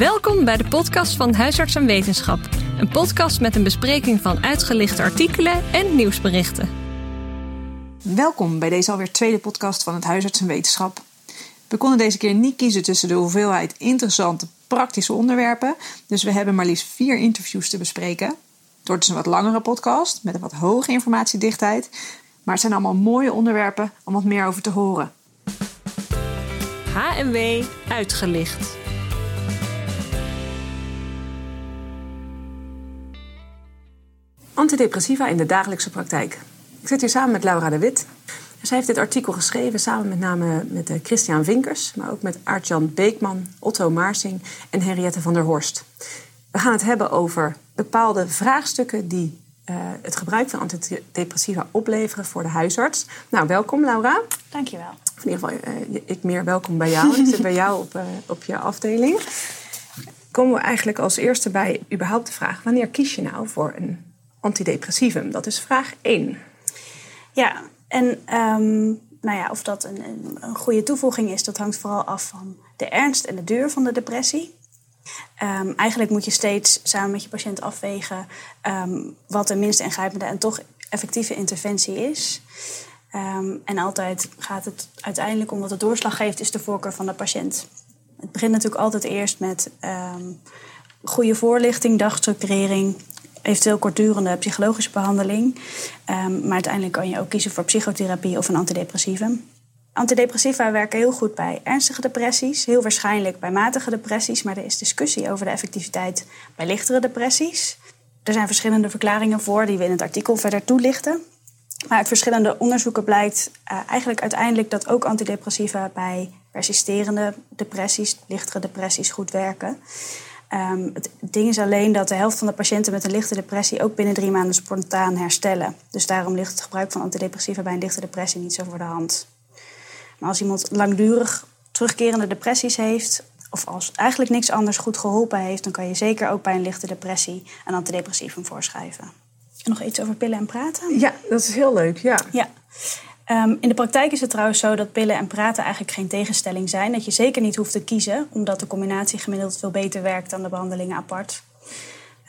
Welkom bij de podcast van Huisarts en Wetenschap. Een podcast met een bespreking van uitgelichte artikelen en nieuwsberichten. Welkom bij deze alweer tweede podcast van het Huisarts en Wetenschap. We konden deze keer niet kiezen tussen de hoeveelheid interessante, praktische onderwerpen. Dus we hebben maar liefst vier interviews te bespreken. Het wordt dus een wat langere podcast met een wat hoge informatiedichtheid. Maar het zijn allemaal mooie onderwerpen om wat meer over te horen. HMW uitgelicht. Antidepressiva in de dagelijkse praktijk. Ik zit hier samen met Laura de Wit. Zij heeft dit artikel geschreven samen met name met eh, Christian Vinkers, maar ook met Artjan Beekman, Otto Maarsing en Henriette van der Horst. We gaan het hebben over bepaalde vraagstukken die uh, het gebruik van antidepressiva opleveren voor de huisarts. Nou, welkom Laura. Dankjewel. In ieder geval, uh, ik meer welkom bij jou. ik zit bij jou op, uh, op je afdeling. Komen we eigenlijk als eerste bij überhaupt de vraag: wanneer kies je nou voor een antidepressivum? Dat is vraag 1. Ja, en um, nou ja, of dat een, een, een, goede toevoeging is, dat hangt vooral af van de ernst en de duur van de depressie. Um, eigenlijk moet je steeds samen met je patiënt afwegen um, wat de minst ingrijpende en toch effectieve interventie is. En altijd gaat het uiteindelijk om wat de doorslag geeft, is de voorkeur van de patiënt. Het begint natuurlijk altijd eerst met goede voorlichting, dagstructurering, eventueel kortdurende psychologische behandeling. Um, maar uiteindelijk kan je ook kiezen voor psychotherapie of een antidepressivum. Antidepressiva werken heel goed bij ernstige depressies, heel waarschijnlijk bij matige depressies, maar er is discussie over de effectiviteit bij lichtere depressies. Er zijn verschillende verklaringen voor die we in het artikel verder toelichten. Maar uit verschillende onderzoeken blijkt uh, eigenlijk uiteindelijk dat ook antidepressiva bij persisterende depressies, lichtere depressies, goed werken. Um, het ding is alleen dat de helft van de patiënten met een lichte depressie ook binnen drie maanden spontaan herstellen. Dus daarom ligt het gebruik van antidepressiva bij een lichte depressie niet zo voor de hand. Maar als iemand langdurig terugkerende depressies heeft, of als eigenlijk niks anders goed geholpen heeft, dan kan je zeker ook bij een lichte depressie een antidepressivum voorschrijven. En nog iets over pillen en praten? Ja, dat is heel leuk, ja. ja. Um, in de praktijk is het trouwens zo dat pillen en praten eigenlijk geen tegenstelling zijn. Dat je zeker niet hoeft te kiezen, omdat de combinatie gemiddeld veel beter werkt dan de behandelingen apart.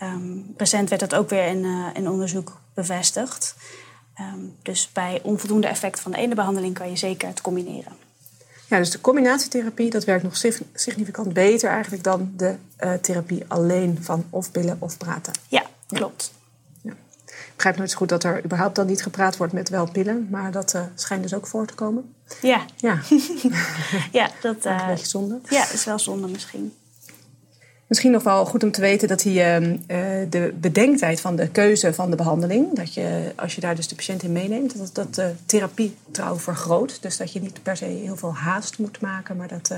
Um, recent werd dat ook weer in, uh, in onderzoek bevestigd. Um, dus bij onvoldoende effect van de ene behandeling kan je zeker het combineren. Ja, dus de combinatietherapie dat werkt nog significant beter eigenlijk dan de uh, therapie alleen van of pillen of praten. Ja, klopt. Begrijp nooit zo goed dat er überhaupt dan niet gepraat wordt met wel pillen, maar dat uh, schijnt dus ook voor te komen. Ja. Ja, ja dat uh, een beetje zonde. Ja, is wel zonde misschien. Misschien nog wel goed om te weten dat die, uh, de bedenktijd van de keuze van de behandeling, dat je als je daar dus de patiënt in meeneemt, dat, dat de therapie trouw vergroot. Dus dat je niet per se heel veel haast moet maken, maar dat,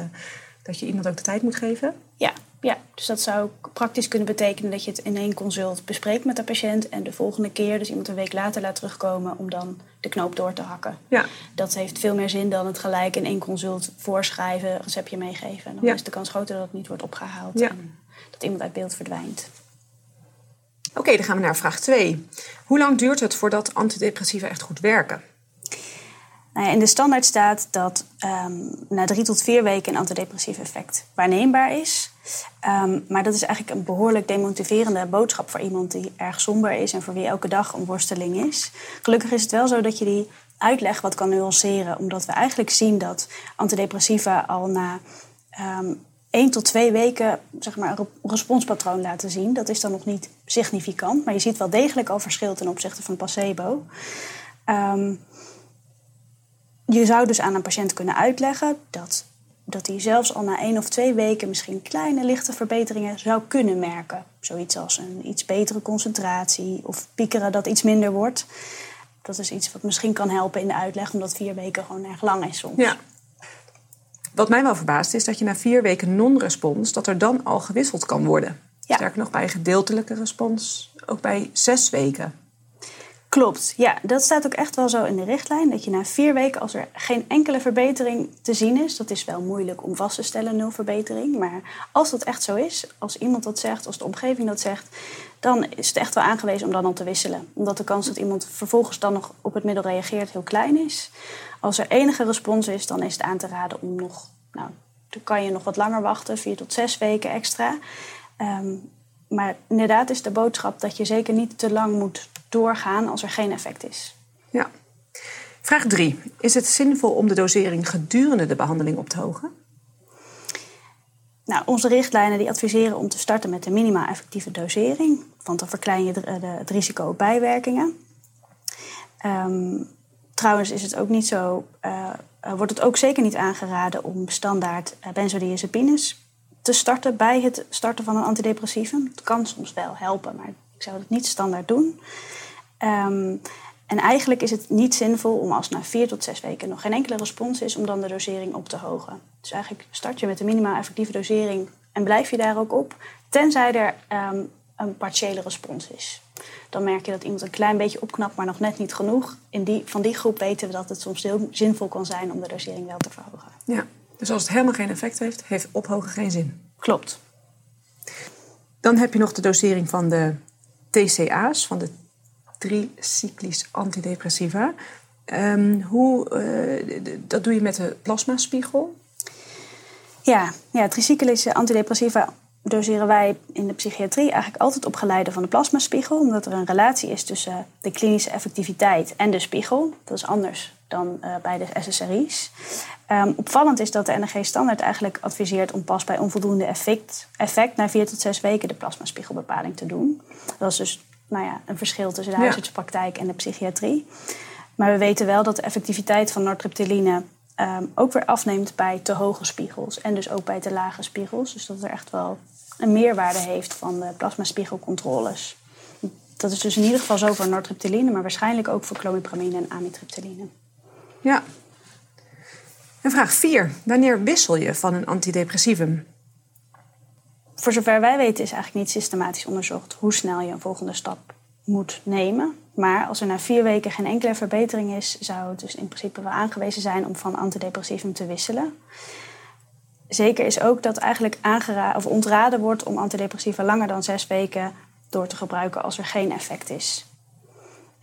dat je iemand ook de tijd moet geven. Ja, ja, dus dat zou praktisch kunnen betekenen dat je het in één consult bespreekt met de patiënt en de volgende keer, dus iemand een week later laat terugkomen om dan de knoop door te hakken. Ja. Dat heeft veel meer zin dan het gelijk in één consult voorschrijven, receptje meegeven. En dan Ja. is de kans groter dat het niet wordt opgehaald Ja. en dat iemand uit beeld verdwijnt. Oké, dan gaan we naar vraag 2. Hoe lang duurt het voordat antidepressiva echt goed werken? Nou in de standaard staat dat um, na drie tot vier weken een antidepressief effect waarneembaar is. Um, maar dat is eigenlijk een behoorlijk demotiverende boodschap voor iemand die erg somber is en voor wie elke dag een worsteling is. Gelukkig is het wel zo dat je die uitleg wat kan nuanceren, omdat we eigenlijk zien dat antidepressiva al na um, één tot twee weken zeg maar, een responspatroon laten zien. Dat is dan nog niet significant, maar je ziet wel degelijk al verschil ten opzichte van placebo. Um, je zou dus aan een patiënt kunnen uitleggen dat, dat hij zelfs al na één of twee weken misschien kleine lichte verbeteringen zou kunnen merken. Zoiets als een iets betere concentratie of piekeren dat iets minder wordt. Dat is iets wat misschien kan helpen in de uitleg, omdat vier weken gewoon erg lang is soms. Ja. Wat mij wel verbaast is dat je na vier weken non-respons, dat er dan al gewisseld kan worden. Ja. Sterker nog, bij een gedeeltelijke respons ook bij zes weken. Klopt, ja. Dat staat ook echt wel zo in de richtlijn. Dat je na vier weken, als er geen enkele verbetering te zien is... dat is wel moeilijk om vast te stellen, nul verbetering. Maar als dat echt zo is, als iemand dat zegt, als de omgeving dat zegt... dan is het echt wel aangewezen om dan al te wisselen. Omdat de kans dat iemand vervolgens dan nog op het middel reageert heel klein is. Als er enige respons is, dan is het aan te raden om nog nou, dan kan je nog wat langer wachten, vier tot zes weken extra. Ehm, maar inderdaad is de boodschap dat je zeker niet te lang moet doorgaan als er geen effect is. Ja. Vraag 3. Is het zinvol om de dosering gedurende de behandeling op te hogen? Nou, onze richtlijnen die adviseren om te starten met de minimaal effectieve dosering, want dan verklein je het risico op bijwerkingen. Ehm, trouwens is het ook niet zo, uh, wordt het ook zeker niet aangeraden om standaard benzodiazepines te starten bij het starten van een antidepressivum. Het kan soms wel helpen, maar ik zou het niet standaard doen. Um, en eigenlijk is het niet zinvol om als na vier tot zes weken nog geen enkele respons is, om dan de dosering op te hogen. Dus eigenlijk start je met de minimaal effectieve dosering en blijf je daar ook op, tenzij er um, een partiële respons is. Dan merk je dat iemand een klein beetje opknapt, maar nog net niet genoeg. In die, van die groep weten we dat het soms heel zinvol kan zijn om de dosering wel te verhogen. Ja, dus als het helemaal geen effect heeft, heeft ophogen geen zin. Klopt. Dan heb je nog de dosering van de TCA's, van de tricyclisch antidepressiva. Um, hoe, uh, dat doe je met de plasmaspiegel? Ja, ja tricyclische antidepressiva doseren wij in de psychiatrie eigenlijk altijd op geleide van de plasmaspiegel, omdat er een relatie is tussen de klinische effectiviteit en de spiegel. Dat is anders dan uh, bij de SSRI's. Um, opvallend is dat de NG-standaard eigenlijk adviseert om pas bij onvoldoende effect, effect na vier tot zes weken de plasmaspiegelbepaling te doen. Dat is dus nou ja, een verschil tussen de huisartspraktijk en de psychiatrie. Maar we weten wel dat de effectiviteit van nortriptyline um, ook weer afneemt bij te hoge spiegels. En dus ook bij te lage spiegels. Dus dat er echt wel een meerwaarde heeft van de plasmaspiegelcontroles. Dat is dus in ieder geval zo voor nortriptyline, maar waarschijnlijk ook voor clomipramine en amitriptyline. Ja. En vraag 4. Wanneer wissel je van een antidepressivum? voor zover wij weten is eigenlijk niet systematisch onderzocht hoe snel je een volgende stap moet nemen. Maar als er na vier weken geen enkele verbetering is, zou het dus in principe wel aangewezen zijn om van antidepressivum te wisselen. Zeker is ook dat eigenlijk aangeraden of ontraden wordt om antidepressiva langer dan zes weken door te gebruiken als er geen effect is.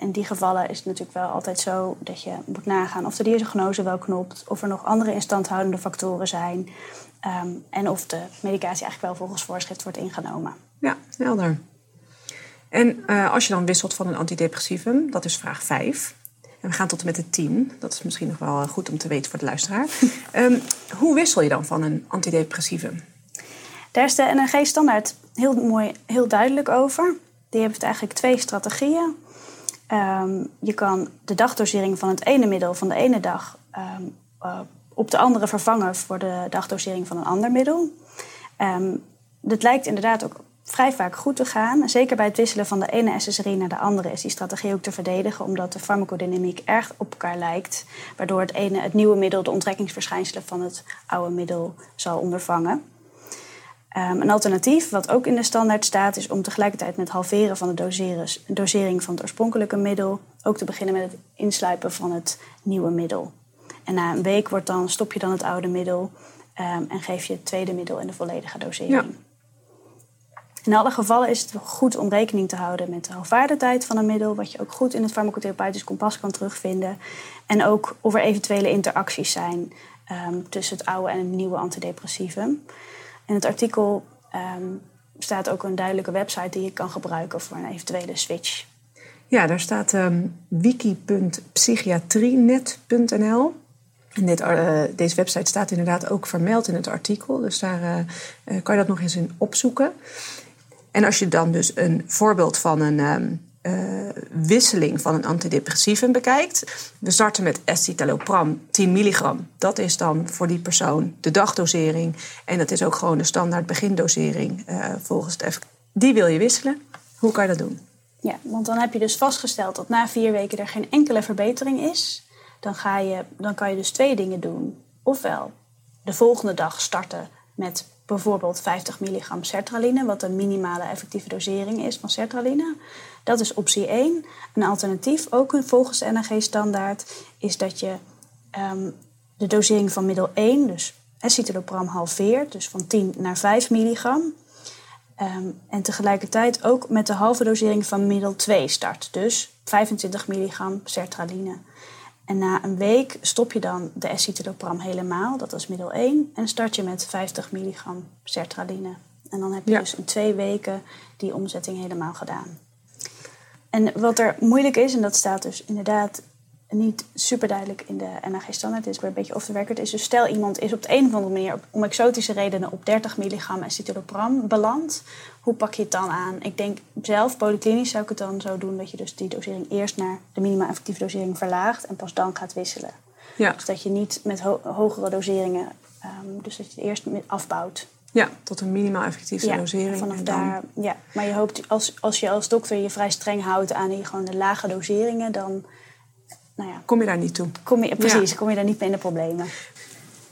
In die gevallen is het natuurlijk wel altijd zo dat je moet nagaan of de diagnose wel knopt, of er nog andere instandhoudende factoren zijn, Ehm, en of de medicatie eigenlijk wel volgens voorschrift wordt ingenomen. Ja, helder. En uh, als je dan wisselt van een antidepressivum, dat is vraag 5. En we gaan tot en met de 10. Dat is misschien nog wel goed om te weten voor de luisteraar. um, hoe wissel je dan van een antidepressivum? Daar is de NRG-standaard heel mooi, heel duidelijk over. Die heeft eigenlijk twee strategieën. Um, je kan de dagdosering van het ene middel van de ene dag um, uh, op de andere vervangen voor de dagdosering van een ander middel. Um, dit lijkt inderdaad ook vrij vaak goed te gaan. Zeker bij het wisselen van de ene SSRI naar de andere is die strategie ook te verdedigen, omdat de farmacodynamiek erg op elkaar lijkt, waardoor het ene, het nieuwe middel, de onttrekkingsverschijnselen van het oude middel zal ondervangen. Um, een alternatief, wat ook in de standaard staat, is om tegelijkertijd met halveren van de dosering van het oorspronkelijke middel ook te beginnen met het insluipen van het nieuwe middel. En na een week wordt dan, stop je dan het oude middel um, en geef je het tweede middel in de volledige dosering. Ja. In alle gevallen is het goed om rekening te houden met de halfwaardetijd van een middel, wat je ook goed in het farmacotherapeutisch kompas kan terugvinden. En ook of er eventuele interacties zijn um, tussen het oude en het nieuwe antidepressivum. In het artikel um, staat ook een duidelijke website die je kan gebruiken voor een eventuele switch. Ja, daar staat um, wiki.psychiatrienet.nl. En dit, uh, deze website staat inderdaad ook vermeld in het artikel. Dus daar uh, uh, kan je dat nog eens in opzoeken. En als je dan dus een voorbeeld van een um, wisseling van een antidepressivum bekijkt. We starten met escitalopram 10 milligram. Dat is dan voor die persoon de dagdosering. En dat is ook gewoon de standaard begindosering volgens het effect. Die wil je wisselen. Hoe kan je dat doen? Ja, want dan heb je dus vastgesteld dat na vier weken er geen enkele verbetering is dan, ga je, dan kan je dus twee dingen doen. Ofwel de volgende dag starten met bijvoorbeeld 50 milligram sertraline, wat de minimale effectieve dosering is van sertraline. Dat is optie 1. Een alternatief, ook volgens de NAG-standaard, is dat je um, de dosering van middel 1, dus escitalopram, halveert, dus van 10 naar 5 milligram. Um, en tegelijkertijd ook met de halve dosering van middel 2 start, dus 25 milligram sertraline. En na een week stop je dan de escitalopram helemaal, dat is middel 1, en start je met 50 milligram sertraline. En dan heb je dus in twee weken die omzetting helemaal gedaan. En wat er moeilijk is, en dat staat dus inderdaad niet super duidelijk in de NAG standaard, is weer een beetje off the record, is dus stel iemand is op de een of andere manier om exotische redenen op 30 milligram escitalopram beland, hoe pak je het dan aan? Ik denk zelf, polyklinisch zou ik het dan zo doen dat je dus die dosering eerst naar de minima effectieve dosering verlaagt en pas dan gaat wisselen. Ja. Dus dat je niet met hogere doseringen, um, dus dat je het eerst afbouwt. Ja, tot een minimaal effectieve ja, dosering. Vanaf daar, ja. Maar je hoopt, als, als je als dokter je vrij streng houdt aan die gewoon de lage doseringen, dan nou ja, kom je daar niet toe. Kom je, precies, kom je daar niet mee in de problemen.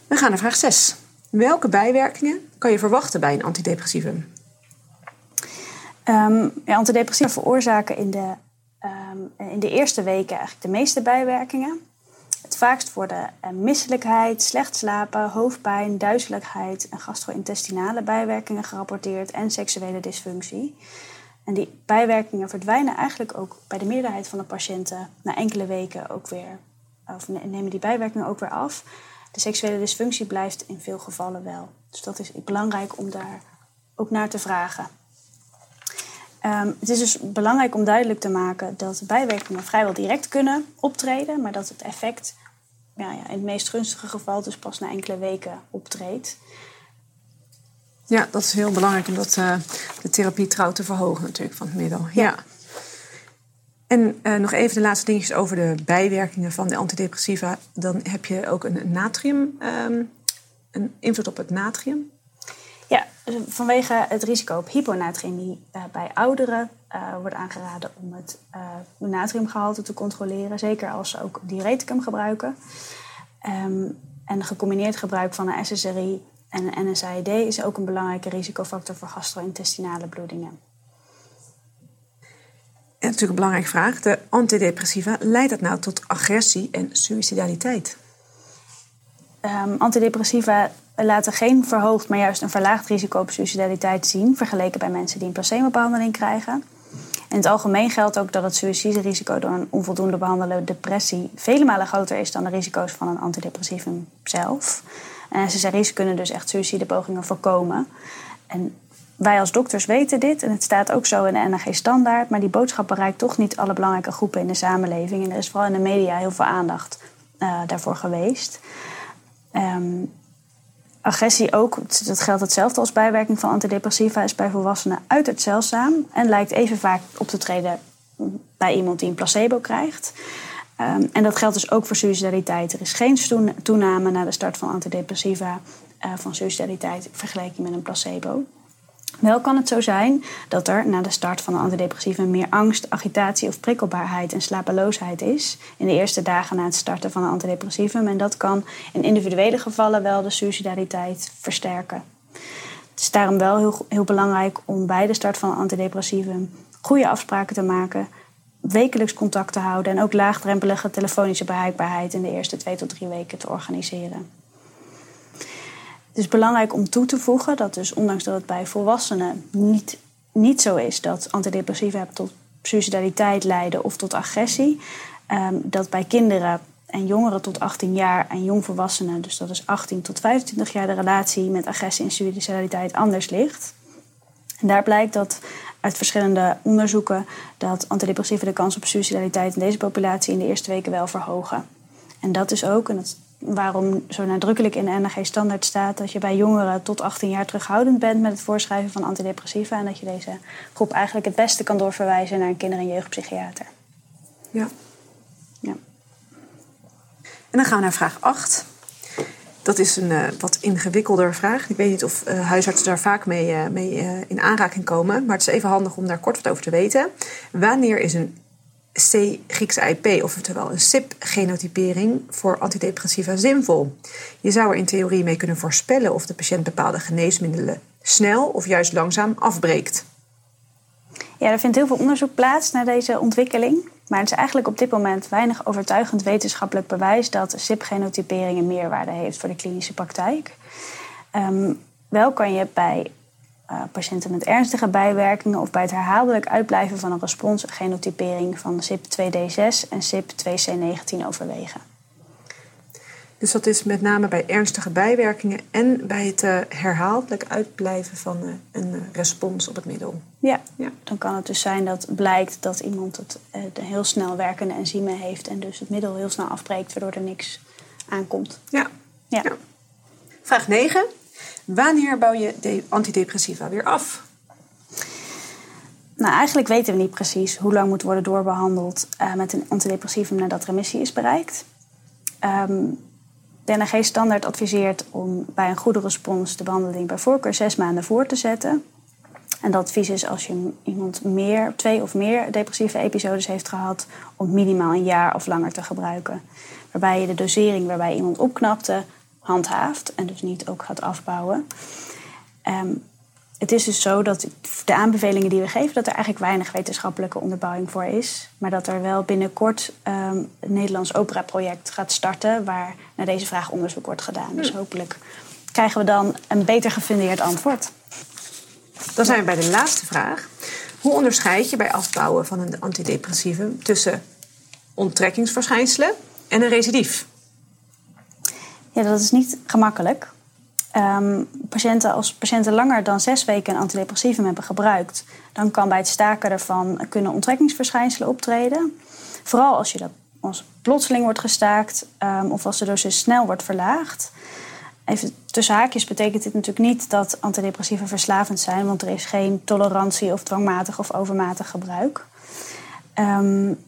We gaan naar vraag 6. Welke bijwerkingen kan je verwachten bij een antidepressivum? Um, ja, antidepressiva veroorzaken in de, um, in de eerste weken eigenlijk de meeste bijwerkingen. Het vaakst worden uh, misselijkheid, slecht slapen, hoofdpijn, duizeligheid en gastro-intestinale bijwerkingen gerapporteerd en seksuele dysfunctie. En die bijwerkingen verdwijnen eigenlijk ook bij de meerderheid van de patiënten na enkele weken ook weer, of nemen die bijwerkingen ook weer af. De seksuele dysfunctie blijft in veel gevallen wel. Dus dat is belangrijk om daar ook naar te vragen. Um, het is dus belangrijk om duidelijk te maken dat bijwerkingen vrijwel direct kunnen optreden, maar dat het effect ja, ja, in het meest gunstige geval dus pas na enkele weken optreedt. Ja, dat is heel belangrijk om dat, uh, de therapie trouw te verhogen natuurlijk van het middel. Ja. En uh, nog even de laatste dingetjes over de bijwerkingen van de antidepressiva. Dan heb je ook een natrium, um, een invloed op het natrium. Ja, dus vanwege het risico op hyponatriëmie uh, bij ouderen wordt aangeraden om het natriumgehalte te controleren. Zeker als ze ook diureticum gebruiken. Um, en gecombineerd gebruik van een SSRI en NSAID is ook een belangrijke risicofactor voor gastro-intestinale bloedingen. En natuurlijk een belangrijke vraag. De antidepressiva, leidt dat nou tot agressie en suicidaliteit? Um, antidepressiva laten geen verhoogd, maar juist een verlaagd risico op suicidaliteit zien... vergeleken bij mensen die een placebo-behandeling krijgen. In het algemeen geldt ook dat het suïciderisico door een onvoldoende behandelde depressie... vele malen groter is dan de risico's van een antidepressivum zelf... En SSRI's kunnen dus echt suïcidepogingen voorkomen. En wij als dokters weten dit en het staat ook zo in de NAG-standaard. Maar die boodschap bereikt toch niet alle belangrijke groepen in de samenleving. En er is vooral in de media heel veel aandacht uh, daarvoor geweest. Um, agressie ook, dat geldt hetzelfde als bijwerking van antidepressiva, is bij volwassenen uiterst zeldzaam en lijkt even vaak op te treden bij iemand die een placebo krijgt. Ehm, en dat geldt dus ook voor suicidaliteit. Er is geen toename na de start van antidepressiva uh, van suicidaliteit vergeleken met een placebo. Wel kan het zo zijn dat er na de start van een antidepressiva meer angst, agitatie of prikkelbaarheid en slapeloosheid is in de eerste dagen na het starten van een antidepressivum. En dat kan in individuele gevallen wel de suicidaliteit versterken. Het is daarom wel heel, heel belangrijk om bij de start van een antidepressivum goede afspraken te maken wekelijks contact te houden en ook laagdrempelige telefonische bereikbaarheid in de eerste twee tot drie weken te organiseren. Het is belangrijk om toe te voegen dat dus ondanks dat het bij volwassenen niet, niet zo is dat antidepressiva tot suicidaliteit leiden of tot agressie, ehm, dat bij kinderen en jongeren tot 18 jaar en jongvolwassenen, dus dat is 18 tot 25 jaar, de relatie met agressie en suicidaliteit anders ligt. En daar blijkt dat uit verschillende onderzoeken dat antidepressiva de kans op suicidaliteit in deze populatie in de eerste weken wel verhogen. En dat is ook, en dat waarom zo nadrukkelijk in de NRG-standaard staat, dat je bij jongeren tot 18 jaar terughoudend bent met het voorschrijven van antidepressiva en dat je deze groep eigenlijk het beste kan doorverwijzen naar een kinder- en jeugdpsychiater. Ja. ja. En dan gaan we naar vraag 8. Dat is een uh, wat ingewikkelder vraag. Ik weet niet of uh, huisartsen daar vaak mee, uh, mee in aanraking komen. Maar het is even handig om daar kort wat over te weten. Wanneer is een C Griekse IP, oftewel een CYP-genotypering voor antidepressiva zinvol? Je zou er in theorie mee kunnen voorspellen of de patiënt bepaalde geneesmiddelen snel of juist langzaam afbreekt. Ja, er vindt heel veel onderzoek plaats naar deze ontwikkeling. Maar het is eigenlijk op dit moment weinig overtuigend wetenschappelijk bewijs dat CYP-genotypering een meerwaarde heeft voor de klinische praktijk. Um, wel kan je bij uh, patiënten met ernstige bijwerkingen of bij het herhaaldelijk uitblijven van een respons genotypering van CYP2D6 en CYP2C19 overwegen. Dus dat is met name bij ernstige bijwerkingen en bij het uh, herhaaldelijk uitblijven van uh, een respons op het middel. Ja. ja. dan kan het dus zijn dat blijkt dat iemand het de heel snel werkende enzymen heeft en dus het middel heel snel afbreekt, waardoor er niks aankomt. Ja. ja. ja. Vraag 9. Wanneer bouw je de antidepressiva weer af? Nou, eigenlijk weten we niet precies hoe lang moet worden doorbehandeld uh, met een antidepressivum nadat remissie is bereikt. Um, de NRG-standaard adviseert om bij een goede respons de behandeling bij voorkeur zes maanden voor te zetten. En dat advies is als je iemand meer, twee of meer depressieve episodes heeft gehad, om minimaal een jaar of langer te gebruiken. Waarbij je de dosering waarbij iemand opknapte handhaaft en dus niet ook gaat afbouwen. Ehm, het is dus zo dat de aanbevelingen die we geven, dat er eigenlijk weinig wetenschappelijke onderbouwing voor is. Maar dat er wel binnenkort um, een Nederlands opera-project gaat starten waar naar deze vraag onderzoek wordt gedaan. Dus hm. hopelijk krijgen we dan een beter gefundeerd antwoord. Dan zijn we bij de laatste vraag. Hoe onderscheid je bij afbouwen van een antidepressieve tussen onttrekkingsverschijnselen en een recidief? Ja, dat is niet gemakkelijk. Um, patiënten, als patiënten langer dan zes weken een antidepressivum hebben gebruikt, dan kan bij het staken ervan kunnen onttrekkingsverschijnselen optreden. Vooral als je dat als plotseling wordt gestaakt um, of als de dosis snel wordt verlaagd. Even tussen haakjes betekent dit natuurlijk niet dat antidepressiva verslavend zijn, want er is geen tolerantie of dwangmatig of overmatig gebruik. Um,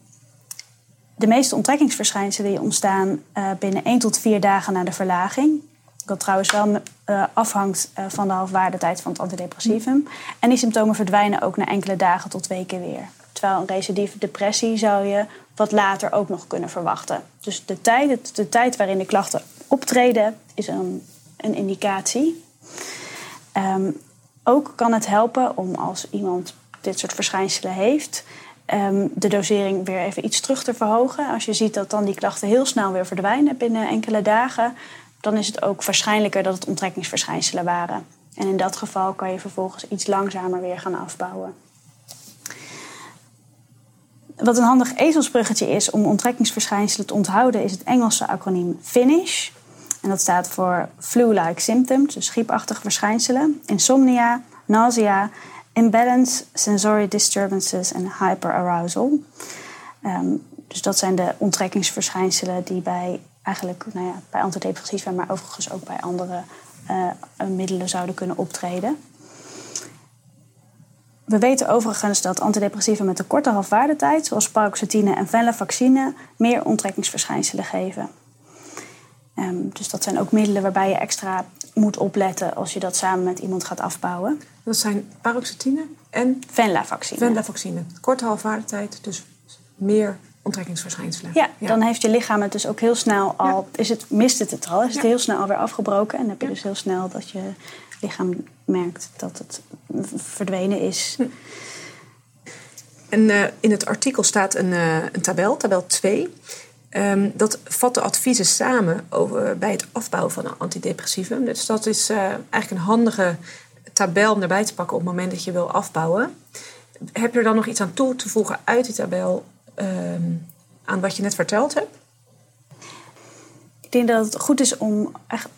de meeste onttrekkingsverschijnselen die ontstaan uh, binnen 1 tot 4 dagen na de verlaging. Dat trouwens wel uh, afhangt uh, van de halfwaardetijd van het antidepressivum. En die symptomen verdwijnen ook na enkele dagen tot weken weer. Terwijl een recidieve depressie zou je wat later ook nog kunnen verwachten. Dus de tijd, de tijd waarin de klachten optreden is een, een indicatie. Um, ook kan het helpen om als iemand dit soort verschijnselen heeft, um, de dosering weer even iets terug te verhogen. Als je ziet dat dan die klachten heel snel weer verdwijnen binnen enkele dagen, dan is het ook waarschijnlijker dat het onttrekkingsverschijnselen waren. En in dat geval kan je vervolgens iets langzamer weer gaan afbouwen. Wat een handig ezelsbruggetje is om onttrekkingsverschijnselen te onthouden, is het Engelse acroniem FINISH. En dat staat voor flu-like symptoms, dus griepachtige verschijnselen, insomnia, nausea, imbalance, sensory disturbances en hyperarousal. Um, dus dat zijn de onttrekkingsverschijnselen die bij eigenlijk nou ja, bij antidepressiva, maar overigens ook bij andere uh, middelen zouden kunnen optreden. We weten overigens dat antidepressiva met een korte halfwaardetijd, zoals paroxetine en venlafaxine, meer onttrekkingsverschijnselen geven. Um, dus dat zijn ook middelen waarbij je extra moet opletten als je dat samen met iemand gaat afbouwen. Dat zijn paroxetine en venlafaxine. Venlafaxine. Korte halfwaardetijd, dus meer onttrekkingsverschijnselen. Ja, dan heeft je lichaam het dus ook heel snel al... Is het, mist het het al, is het heel snel alweer afgebroken. En dan heb je dus heel snel dat je lichaam merkt dat het verdwenen is. Hm. En uh, in het artikel staat een, uh, een tabel, tabel 2... Um, dat vat de adviezen samen over, bij het afbouwen van een antidepressivum. Dus dat is uh, eigenlijk een handige tabel om erbij te pakken op het moment dat je wil afbouwen. Heb je er dan nog iets aan toe te voegen uit die tabel um, aan wat je net verteld hebt? Ik denk dat het goed is om echt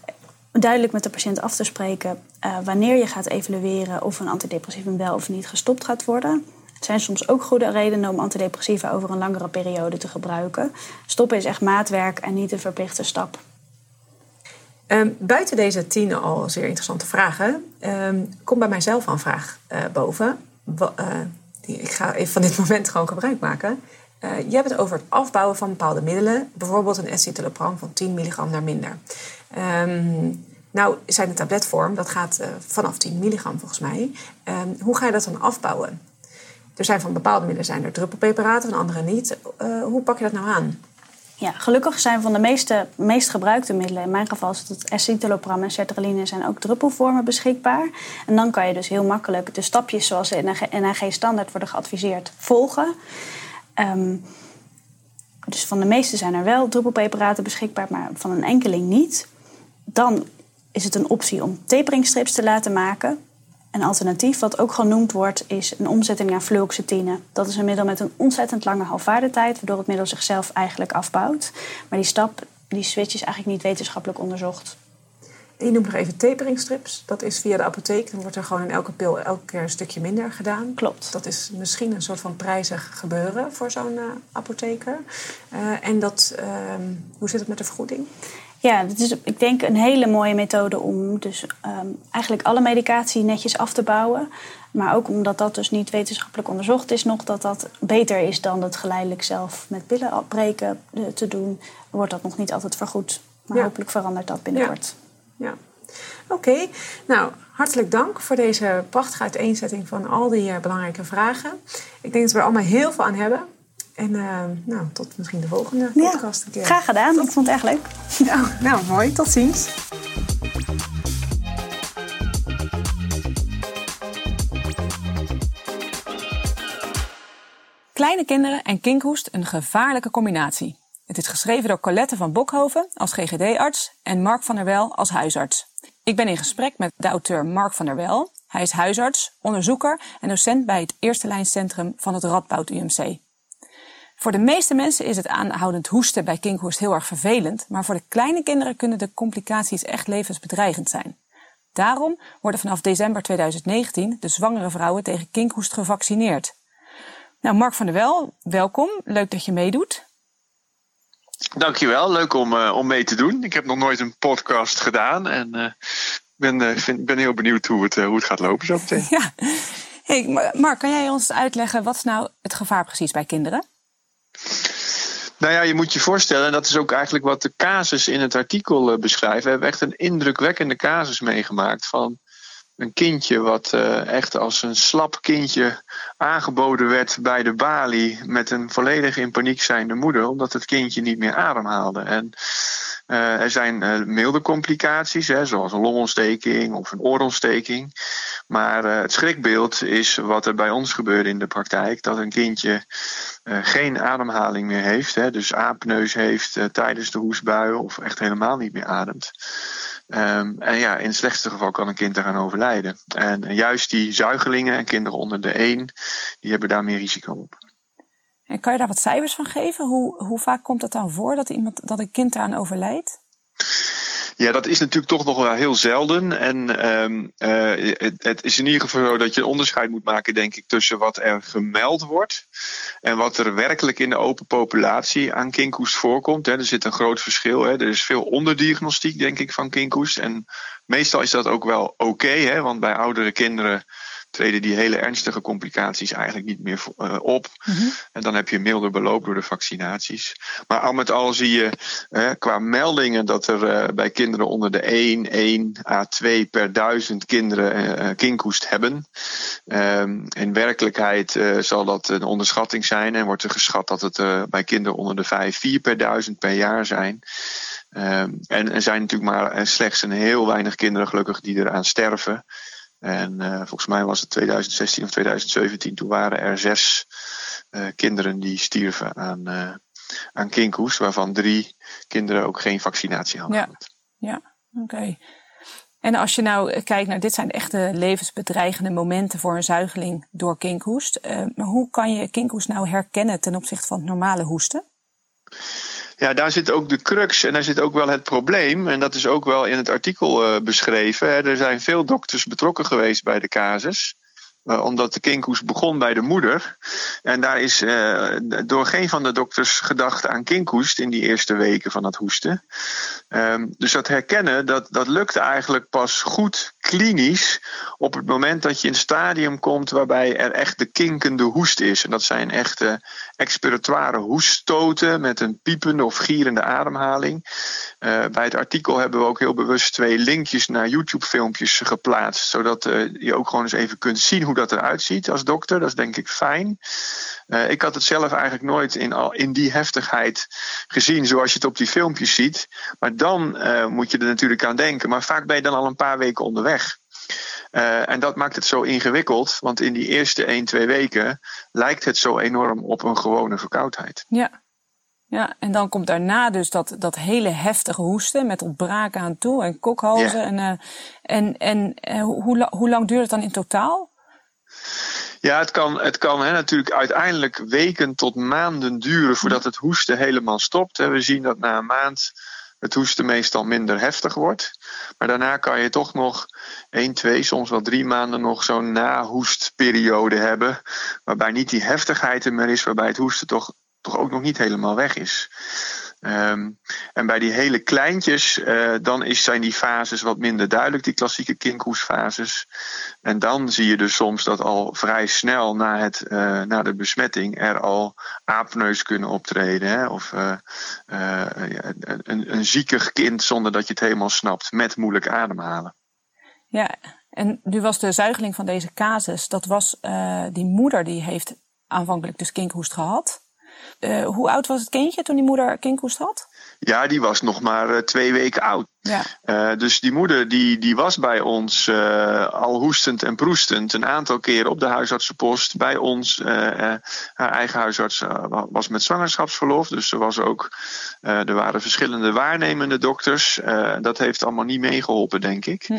duidelijk met de patiënt af te spreken uh, wanneer je gaat evalueren of een antidepressivum wel of niet gestopt gaat worden. Het zijn soms ook goede redenen om antidepressiva over een langere periode te gebruiken. Stoppen is echt maatwerk en niet een verplichte stap. Um, buiten deze tien al zeer interessante vragen, um, komt bij mijzelf een vraag uh, boven. die, ik ga even van dit moment gewoon gebruik maken. Je hebt het over het afbouwen van bepaalde middelen, bijvoorbeeld een escitalopram van 10 milligram naar minder. Um, nou, zijn de tabletvorm, dat gaat vanaf 10 milligram volgens mij. hoe ga je dat dan afbouwen? Er zijn van bepaalde middelen zijn er druppelpreparaten, van andere niet. Uh, hoe pak je dat nou aan? Ja, gelukkig zijn van de meeste, meest gebruikte middelen, in mijn geval is het escitalopram en sertraline, zijn ook druppelvormen beschikbaar. En dan kan je dus heel makkelijk de stapjes zoals in NHG-standaard worden geadviseerd volgen. Um, dus van de meeste zijn er wel druppelpreparaten beschikbaar, maar van een enkeling niet. Dan is het een optie om taperingstrips te laten maken. Een alternatief, wat ook genoemd wordt, is een omzetting naar fluoxetine. Dat is een middel met een ontzettend lange halfwaardetijd, waardoor het middel zichzelf eigenlijk afbouwt. Maar die stap, die switch is eigenlijk niet wetenschappelijk onderzocht. je noemt nog even taperingstrips. Dat is via de apotheek. Dan wordt er gewoon in elke pil elke keer een stukje minder gedaan. Klopt. Dat is misschien een soort van prijzig gebeuren voor zo'n uh, apotheker. Uh, en dat, uh, hoe zit het met de vergoeding? Ja, dat is ik denk een hele mooie methode om dus um, eigenlijk alle medicatie netjes af te bouwen. Maar ook omdat dat dus niet wetenschappelijk onderzocht is nog, dat dat beter is dan het geleidelijk zelf met pillen afbreken eh, te doen, wordt dat nog niet altijd vergoed. Maar ja. hopelijk verandert dat binnenkort. Ja. ja. Oké, okay. nou hartelijk dank voor deze prachtige uiteenzetting van al die uh, belangrijke vragen. Ik denk dat we er allemaal heel veel aan hebben. En uh, nou, tot misschien de volgende podcast ja, een keer. Graag gedaan, tot... ik vond het echt leuk. Nou, nou, mooi. Tot ziens. Kleine kinderen en kinkhoest een gevaarlijke combinatie. Het is geschreven door Colette van Bokhoven als GGD-arts en Mark van der Wel als huisarts. Ik ben in gesprek met de auteur Mark van der Wel. Hij is huisarts, onderzoeker en docent bij het Eerste Lijncentrum van het Radboud UMC. Voor de meeste mensen is het aanhoudend hoesten bij kinkhoest heel erg vervelend, maar voor de kleine kinderen kunnen de complicaties echt levensbedreigend zijn. Daarom worden vanaf december 2019 de zwangere vrouwen tegen kinkhoest gevaccineerd. Nou, Mark van der Wel, welkom. Leuk dat je meedoet. Dankjewel, leuk om, uh, om mee te doen. Ik heb nog nooit een podcast gedaan en uh, ben, uh, vind, ben heel benieuwd hoe het, hoe het gaat lopen zo meteen. Ja. Hey, Mark, kan jij ons uitleggen wat is nou het gevaar precies bij kinderen? Nou ja, je moet je voorstellen, en dat is ook eigenlijk wat de casus in het artikel beschrijft. We hebben echt een indrukwekkende casus meegemaakt van een kindje wat uh, echt als een slap kindje aangeboden werd bij de balie met een volledig in paniek zijnde moeder, omdat het kindje niet meer ademhaalde. En uh, er zijn uh, milde complicaties, hè, zoals een longontsteking of een oorontsteking. Maar het schrikbeeld is wat er bij ons gebeurt in de praktijk: dat een kindje geen ademhaling meer heeft, hè, dus aapneus heeft tijdens de hoestbuien of echt helemaal niet meer ademt. Um, en ja, in het slechtste geval kan een kind eraan overlijden. En juist die zuigelingen en kinderen onder de 1, die hebben daar meer risico op. En kan je daar wat cijfers van geven? Hoe, hoe vaak komt het dan voor dat, iemand, dat een kind eraan overlijdt? Ja, dat is natuurlijk toch nog wel heel zelden. En um, het, het, is in ieder geval zo dat je onderscheid moet maken, denk ik, tussen wat er gemeld wordt en wat er werkelijk in de open populatie aan kinkhoest voorkomt. Hè. Er zit een groot verschil. Hè. Er is veel onderdiagnostiek, denk ik, van kinkhoest. En meestal is dat ook wel oké, okay, want bij oudere kinderen treden die hele ernstige complicaties eigenlijk niet meer uh, op. Mm-hmm. En dan heb je milder beloop door de vaccinaties. Maar al met al zie je uh, qua meldingen dat er uh, bij kinderen onder de 1, 1 à 2 per duizend kinderen kinkhoest hebben. Um, in werkelijkheid zal dat een onderschatting zijn en wordt er geschat dat het bij kinderen onder de 5, 4 per duizend per jaar zijn. Um, en er zijn natuurlijk maar slechts een heel weinig kinderen gelukkig die eraan sterven. En uh, volgens mij was het 2016 of 2017, toen waren er zes uh, kinderen die stierven aan, uh, aan kinkhoest, waarvan drie kinderen ook geen vaccinatie hadden. Ja, ja oké. Okay. En als je nou kijkt naar, dit zijn echte levensbedreigende momenten voor een zuigeling door kinkhoest. maar hoe kan je kinkhoest nou herkennen ten opzichte van normale hoesten? Ja, daar zit ook de crux en daar zit ook wel het probleem. En dat is ook wel in het artikel uh, beschreven. Er zijn veel dokters betrokken geweest bij de casus. Uh, omdat de kinkhoest begon bij de moeder. En daar is uh, door geen van de dokters gedacht aan kinkhoest in die eerste weken van het hoesten. Um, dus dat herkennen, dat, dat lukt eigenlijk pas goed klinisch op het moment dat je in een stadium komt waarbij er echt de kinkende hoest is. En dat zijn echte expiratoire hoeststoten met een piepende of gierende ademhaling. Uh, bij het artikel hebben we ook heel bewust twee linkjes naar YouTube-filmpjes geplaatst, zodat uh, je ook gewoon eens even kunt zien hoe dat eruit ziet als dokter. Dat is denk ik fijn. Uh, ik had het zelf eigenlijk nooit in, al, in die heftigheid gezien zoals je het op die filmpjes ziet. Maar dan moet je er natuurlijk aan denken. Maar vaak ben je dan al een paar weken onderweg. Uh, en dat maakt het zo ingewikkeld, want in die eerste 1, 2 weken lijkt het zo enorm op een gewone verkoudheid. Ja, Ja, en dan komt daarna dus dat, dat hele heftige hoesten met ontbraken aan toe en kokhalzen. Ja. En, uh, en, en uh, hoe, hoe lang duurt het dan in totaal? Ja, het kan, het kan hè, natuurlijk uiteindelijk weken tot maanden duren voordat het hoesten helemaal stopt. We zien dat na een maand het hoesten meestal minder heftig wordt. Maar daarna kan je toch nog 1, 2, soms wel drie maanden nog zo'n nahoestperiode hebben. Waarbij niet die heftigheid er meer is, waarbij het hoesten toch, toch ook nog niet helemaal weg is. Um, en bij die hele kleintjes, uh, dan is, zijn die fases wat minder duidelijk, die klassieke kinkhoestfases. En dan zie je dus soms dat al vrij snel na, het, uh, na de besmetting er al aapneus kunnen optreden. Hè? Of uh, een, een ziekig kind zonder dat je het helemaal snapt, met moeilijk ademhalen. Ja, en nu was de zuigeling van deze casus, dat was die moeder die heeft aanvankelijk dus kinkhoest gehad. Uh, hoe oud was het kindje toen die moeder kinkhoest had? Ja, die was nog maar uh, twee weken oud. Ja. Uh, dus die moeder die, die was bij ons al hoestend en proestend een aantal keren op de huisartsenpost. Bij ons, haar eigen huisarts was met zwangerschapsverlof. Dus er, was ook, er waren verschillende waarnemende dokters. dat heeft allemaal niet meegeholpen, denk ik. Hm.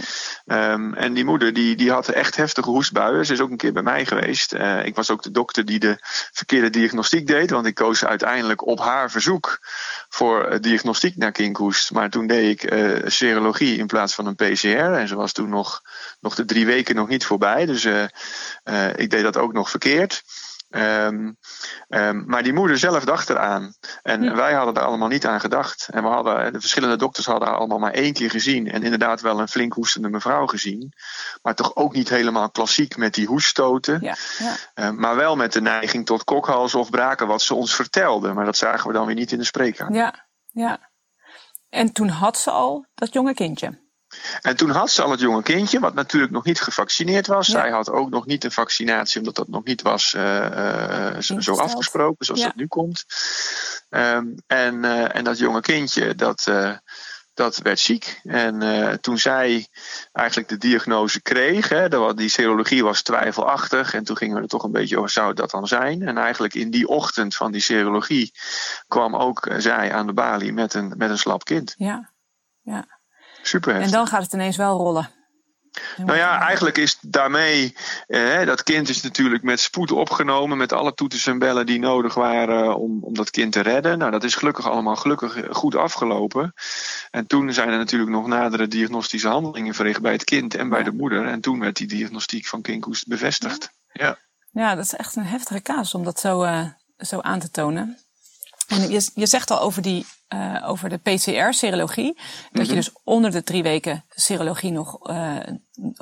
Um, en die moeder die, die had echt heftige hoestbuien. Ze is ook een keer bij mij geweest. ik was ook de dokter die de verkeerde diagnostiek deed. Want ik koos uiteindelijk op haar verzoek voor diagnostiek naar kinkhoest. Maar toen deed ik serologie in plaats van een PCR. En ze was toen nog, nog de drie weken nog niet voorbij. Dus uh, uh, ik deed dat ook nog verkeerd. Um, um, maar die moeder zelf dacht eraan. En Ja. wij hadden er allemaal niet aan gedacht. En we hadden, de verschillende dokters hadden haar allemaal maar één keer gezien. En inderdaad wel een flink hoestende mevrouw gezien. Maar toch ook niet helemaal klassiek met die hoeststoten. Ja, ja. Uh, maar wel met de neiging tot kokhalzen of braken, wat ze ons vertelde. Maar dat zagen we dan weer niet in de spreekkamer. ja, ja. En toen had ze al dat jonge kindje. En toen had ze al het jonge kindje, wat natuurlijk nog niet gevaccineerd was. Ja. Zij had ook nog niet een vaccinatie, omdat dat nog niet was uh, uh, zo, afgesproken, zoals Ja. dat nu komt. Um, en, uh, en dat jonge kindje, dat, dat werd ziek. En uh, toen zij eigenlijk de diagnose kreeg, hè, de, die serologie was twijfelachtig. En toen gingen we er toch een beetje over, zou dat dan zijn? En eigenlijk in die ochtend van die serologie kwam ook uh, zij aan de balie met een, met een slap kind. Ja, ja. Super heftig. En dan gaat het ineens wel rollen. Nou ja, eigenlijk is daarmee, eh, dat kind is natuurlijk met spoed opgenomen met alle toeters en bellen die nodig waren om, om dat kind te redden. Nou, dat is gelukkig allemaal gelukkig goed afgelopen. En toen zijn er natuurlijk nog nadere diagnostische handelingen verricht bij het kind en bij Ja. de moeder. En toen werd die diagnostiek van kinkhoest bevestigd. Ja. Ja, dat is echt een heftige casus om dat zo, uh, zo aan te tonen. En je, je zegt al over, die, uh, over de PCR-serologie, dat Mhm. je dus onder de drie weken serologie nog, uh,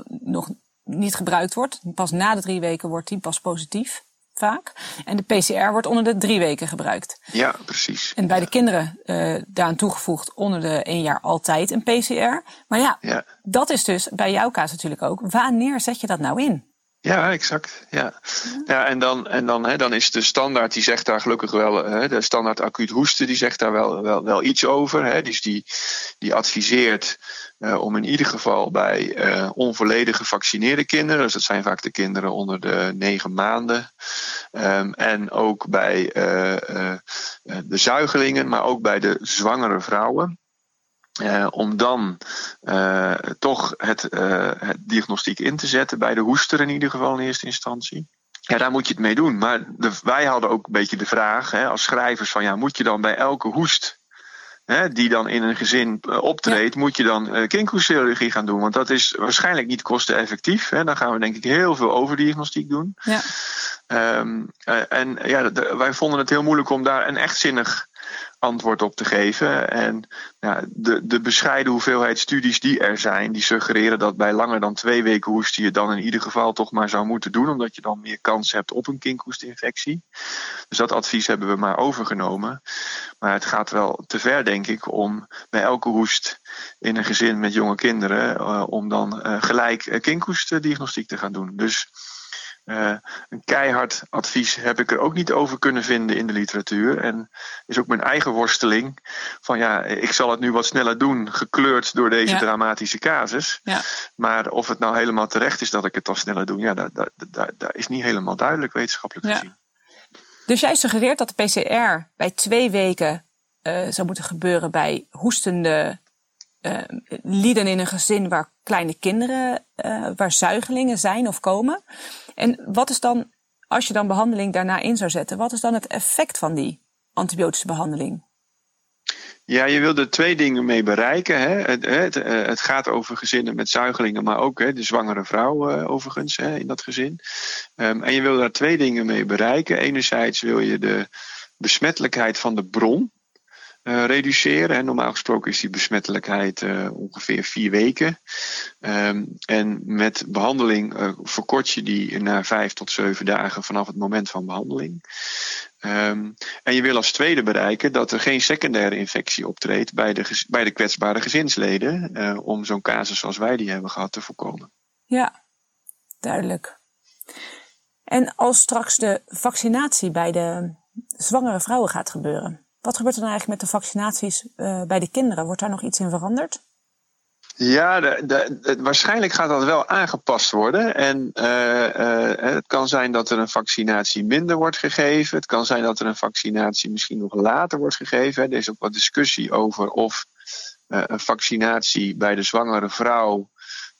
nog niet gebruikt wordt. Pas na de drie weken wordt die pas positief, vaak. En de PCR wordt onder de drie weken gebruikt. ja, precies. En bij de kinderen uh, daaraan toegevoegd onder de één jaar altijd een PCR. Maar ja, Ja. dat is dus bij jouw kaas natuurlijk ook. Wanneer zet je dat nou in? Ja, exact. Ja, ja en, dan, en dan, hè, dan is de standaard, die zegt daar gelukkig wel, hè, de standaard acuut hoesten, die zegt daar wel, wel, wel iets over. Hè, dus die, die adviseert uh, om in ieder geval bij uh, onvolledig gevaccineerde kinderen, dus dat zijn vaak de kinderen onder de negen maanden, um, en ook bij uh, de zuigelingen, maar ook bij de zwangere vrouwen. Uh, om dan uh, toch het, uh, het, diagnostiek in te zetten, bij de hoester in ieder geval in eerste instantie. Ja, daar moet je het mee doen. Maar de, wij hadden ook een beetje de vraag hè, als schrijvers van ja, moet je dan bij elke hoest hè, die dan in een gezin optreedt, ja. moet je dan uh, kinkhoestchirurgie gaan doen? Want dat is waarschijnlijk niet kosteneffectief. Hè. Dan gaan we denk ik heel veel overdiagnostiek doen. Ja. Um, en ja, de, wij vonden het heel moeilijk om daar een echtzinnig antwoord op te geven. En de, de bescheiden hoeveelheid studies die er zijn, die suggereren dat bij langer dan twee weken hoesten je dan in ieder geval toch maar zou moeten doen, omdat je dan meer kans hebt op een kinkhoestinfectie. Dus dat advies hebben we maar overgenomen. Maar het gaat wel te ver, denk ik, om bij elke hoest in een gezin met jonge kinderen, uh, om dan uh, gelijk uh, kinkhoestdiagnostiek te gaan doen. Dus uh, een keihard advies heb ik er ook niet over kunnen vinden in de literatuur. En is ook mijn eigen worsteling. Van ja, ik zal het nu wat sneller doen, gekleurd door deze Ja. dramatische casus. Ja. Maar of het nou helemaal terecht is dat ik het dan sneller doe, ja, dat, dat, dat, dat is niet helemaal duidelijk wetenschappelijk Ja. gezien. Dus jij suggereert dat de PCR bij twee weken uh, zou moeten gebeuren bij hoestende uh, lieden in een gezin waar kleine kinderen, uh, waar zuigelingen zijn of komen. En wat is dan, als je dan behandeling daarna in zou zetten, wat is dan het effect van die antibiotische behandeling? Ja, je wil er twee dingen mee bereiken. Hè. Het, het, het, gaat over gezinnen met zuigelingen, maar ook hè, de zwangere vrouw overigens hè, in dat gezin. Um, en je wil daar twee dingen mee bereiken. Enerzijds wil je de besmettelijkheid van de bron uh, reduceren. En normaal gesproken is die besmettelijkheid uh, ongeveer vier weken. Um, en met behandeling uh, verkort je die naar vijf tot zeven dagen vanaf het moment van behandeling. Um, en je wil als tweede bereiken dat er geen secundaire infectie optreedt bij de, bij de kwetsbare gezinsleden. om zo'n casus zoals wij die hebben gehad te voorkomen. Ja, duidelijk. En als straks de vaccinatie bij de zwangere vrouwen gaat gebeuren, wat gebeurt er dan eigenlijk met de vaccinaties uh, bij de kinderen? Wordt daar nog iets in veranderd? Ja, de, de, waarschijnlijk gaat dat wel aangepast worden. En uh, uh, het kan zijn dat er een vaccinatie minder wordt gegeven. Het kan zijn dat er een vaccinatie misschien nog later wordt gegeven. Er is ook wat discussie over of een vaccinatie bij de zwangere vrouw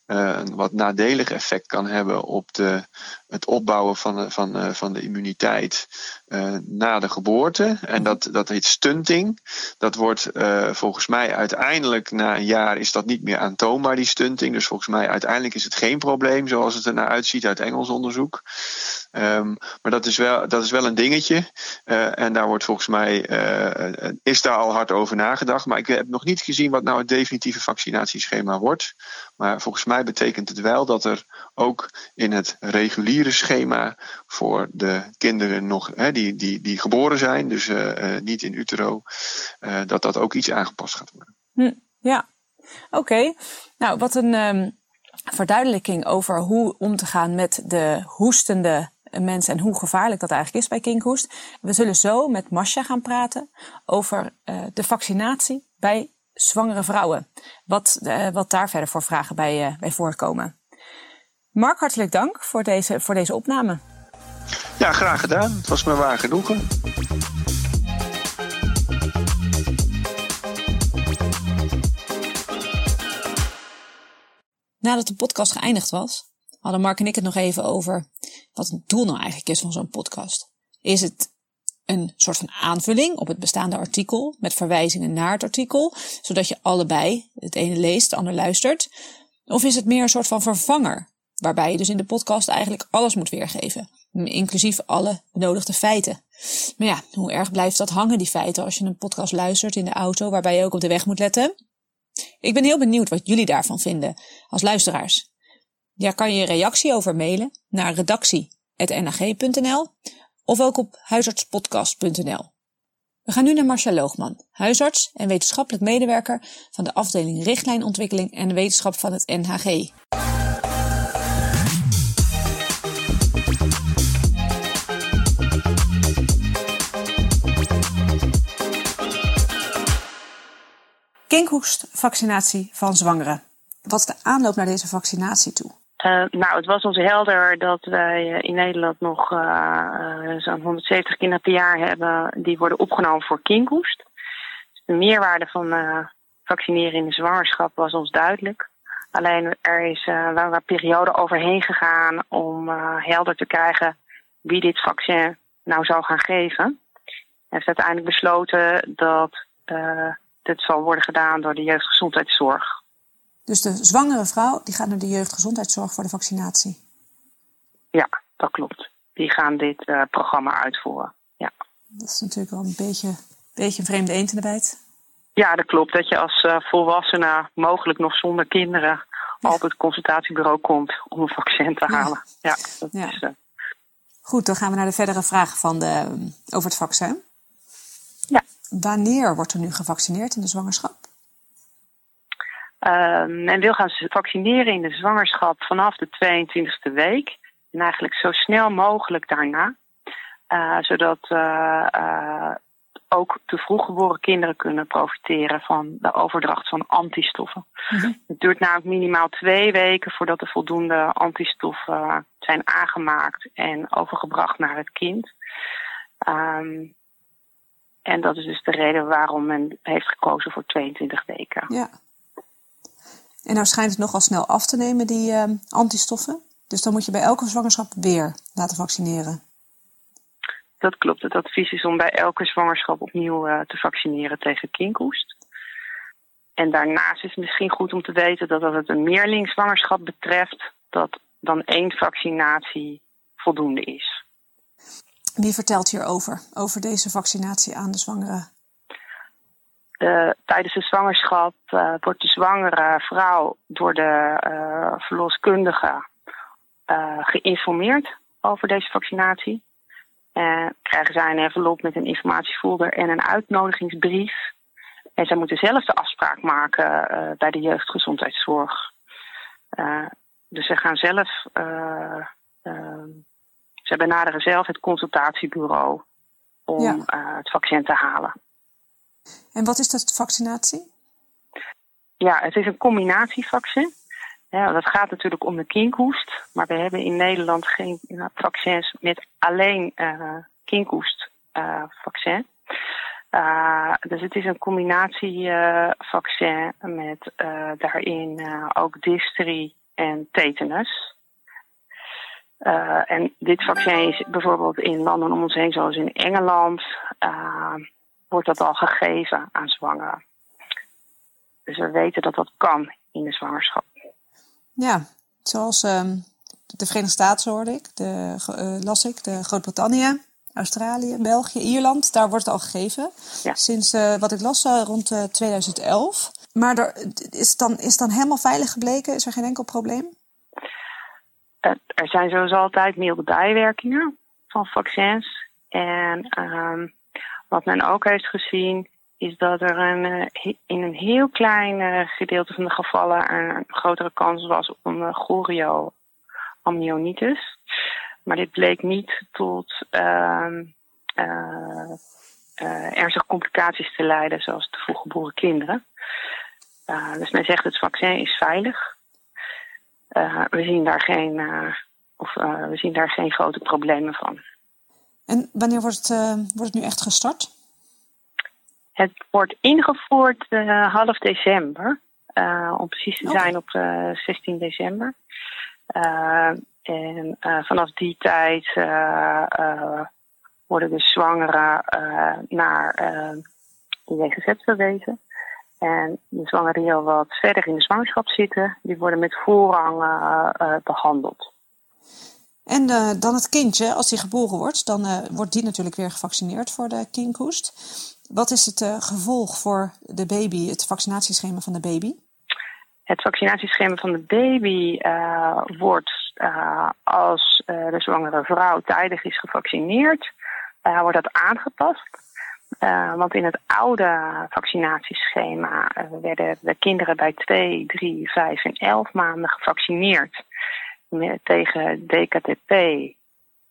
een wat nadelig effect kan hebben op de, het opbouwen van de, van, van de immuniteit uh, na de geboorte. En dat, dat heet stunting. Dat wordt volgens mij uiteindelijk na een jaar is dat niet meer aantoonbaar, die stunting. Dus volgens mij uiteindelijk is het geen probleem zoals het er naar uitziet uit Engels onderzoek. Um, maar dat is, wel, dat is wel een dingetje. Uh, en daar wordt volgens mij, uh, is daar al hard over nagedacht. Maar ik heb nog niet gezien wat nou het definitieve vaccinatieschema wordt. Maar volgens mij betekent het wel dat er ook in het reguliere schema voor de kinderen nog, hè, die, die, die geboren zijn, dus niet in utero, dat dat ook iets aangepast gaat worden. Hm, ja, oké. Nou, wat een um, verduidelijking over hoe om te gaan met de hoestende mensen en hoe gevaarlijk dat eigenlijk is bij kinkhoest. We zullen zo met Masha gaan praten over uh, de vaccinatie bij zwangere vrouwen. Wat, uh, wat daar verder voor vragen bij, uh, bij voorkomen. Mark, hartelijk dank voor deze, voor deze opname. Ja, graag gedaan. Het was me waar genoegen. Nadat de podcast geëindigd was, hadden Mark en ik het nog even over wat het doel nou eigenlijk is van zo'n podcast. Is het een soort van aanvulling op het bestaande artikel met verwijzingen naar het artikel, zodat je allebei het ene leest, het ander luistert? Of is het meer een soort van vervanger, waarbij je dus in de podcast eigenlijk alles moet weergeven, inclusief alle benodigde feiten? Maar ja, hoe erg blijft dat hangen, die feiten, als je een podcast luistert in de auto, waarbij je ook op de weg moet letten? Ik ben heel benieuwd wat jullie daarvan vinden als luisteraars. Ja, kan je reactie over mailen naar redactie.nag.nl of ook op huisartspodcast.nl. We gaan nu naar Marcia Loogman, huisarts en wetenschappelijk medewerker van de afdeling Richtlijnontwikkeling en Wetenschap van het NHG. Kinkhoestvaccinatie van zwangeren. Wat is de aanloop naar deze vaccinatie toe? Uh, nou, het was ons helder dat wij in Nederland nog uh, zo'n 170 kinderen per jaar hebben die worden opgenomen voor kinkhoest. Dus de meerwaarde van vaccineren in de zwangerschap was ons duidelijk. Alleen er is wel een periode overheen gegaan om helder te krijgen wie dit vaccin nou zou gaan geven. En heeft uiteindelijk besloten dat dit zal worden gedaan door de jeugdgezondheidszorg. Dus de zwangere vrouw die gaat naar de jeugdgezondheidszorg voor de vaccinatie? Ja, dat klopt. Die gaan dit uh, programma uitvoeren. Ja. Dat is natuurlijk wel een beetje, beetje een vreemde eend in de bijt. Ja, dat klopt. Dat je als uh, volwassene, mogelijk nog zonder kinderen, ja. altijd het consultatiebureau komt om een vaccin te halen. Ja, dat ja. Is, uh... Goed, dan gaan we naar de verdere vraag van de, over het vaccin. Ja. Wanneer wordt er nu gevaccineerd in de zwangerschap? Uh, men wil gaan vaccineren in de zwangerschap vanaf de 22e week. En eigenlijk zo snel mogelijk daarna. Uh, zodat uh, ook te vroeg geboren kinderen kunnen profiteren van de overdracht van antistoffen. Mm-hmm. Het duurt namelijk minimaal twee weken voordat er voldoende antistoffen zijn aangemaakt en overgebracht naar het kind. Ehm, en dat is dus de reden waarom men heeft gekozen voor 22 weken. Ja. En nou schijnt het nogal snel af te nemen, die uh, antistoffen. Dus dan moet je bij elke zwangerschap weer laten vaccineren. Dat klopt. Het advies is om bij elke zwangerschap opnieuw uh, te vaccineren tegen kinkhoest. En daarnaast is het misschien goed om te weten dat als het een meerlingzwangerschap betreft, dat dan één vaccinatie voldoende is. Wie vertelt hierover, over deze vaccinatie aan de zwangere? Tijdens de zwangerschap uh, wordt de zwangere vrouw door de uh, verloskundige geïnformeerd over deze vaccinatie. En krijgen zij een envelop met een informatiefolder en een uitnodigingsbrief. En zij moeten zelf de afspraak maken bij de jeugdgezondheidszorg. dus ze gaan zelf ze benaderen zelf het consultatiebureau om ja. het vaccin te halen. En wat is dat vaccinatie? Ja, het is een combinatievaccin. Ja, dat gaat natuurlijk om de kinkhoest. Maar we hebben in Nederland geen vaccins met alleen uh, kinkhoestvaccin. Uh, dus het is een combinatievaccin met daarin ook difterie en tetanus. Uh, en dit vaccin is bijvoorbeeld in landen om ons heen, zoals in Engeland, uh, wordt dat al gegeven aan zwangeren. Dus we weten dat dat kan in de zwangerschap. Ja, zoals uh, de Verenigde Staten hoorde ik, de, uh, las ik, de Groot-Brittannië, Australië, België, Ierland, daar wordt het al gegeven. Ja. Sinds wat ik las rond 2011. Maar er, is, dan, is dan helemaal veilig gebleken? Is er geen enkel probleem? er zijn zoals altijd milde bijwerkingen van vaccins. En um, wat men ook heeft gezien, is dat er een, eh, in een heel klein uh, gedeelte van de gevallen een grotere kans was op een uh, chorioamnionitis. Maar dit bleek niet tot uh, ernstige complicaties te leiden, zoals de vroeggeboren kinderen. dus men zegt het vaccin is veilig. We zien daar geen, of, we zien daar geen grote problemen van. En wanneer wordt het, wordt het nu echt gestart? Het wordt ingevoerd half december. om precies te zijn op 16 december. en vanaf die tijd worden de zwangeren naar de JGZ verwezen. En de zwangeren die al wat verder in de zwangerschap zitten, die worden met voorrang behandeld. En uh, dan het kindje, als die geboren wordt, dan wordt die natuurlijk weer gevaccineerd voor de kinkhoest. Wat is het gevolg voor de baby, het vaccinatieschema van de baby? Het vaccinatieschema van de baby wordt als de zwangere vrouw tijdig is gevaccineerd, wordt dat aangepast. Want in het oude vaccinatieschema werden de kinderen bij 2, 3, 5 en 11 maanden gevaccineerd tegen DKTP,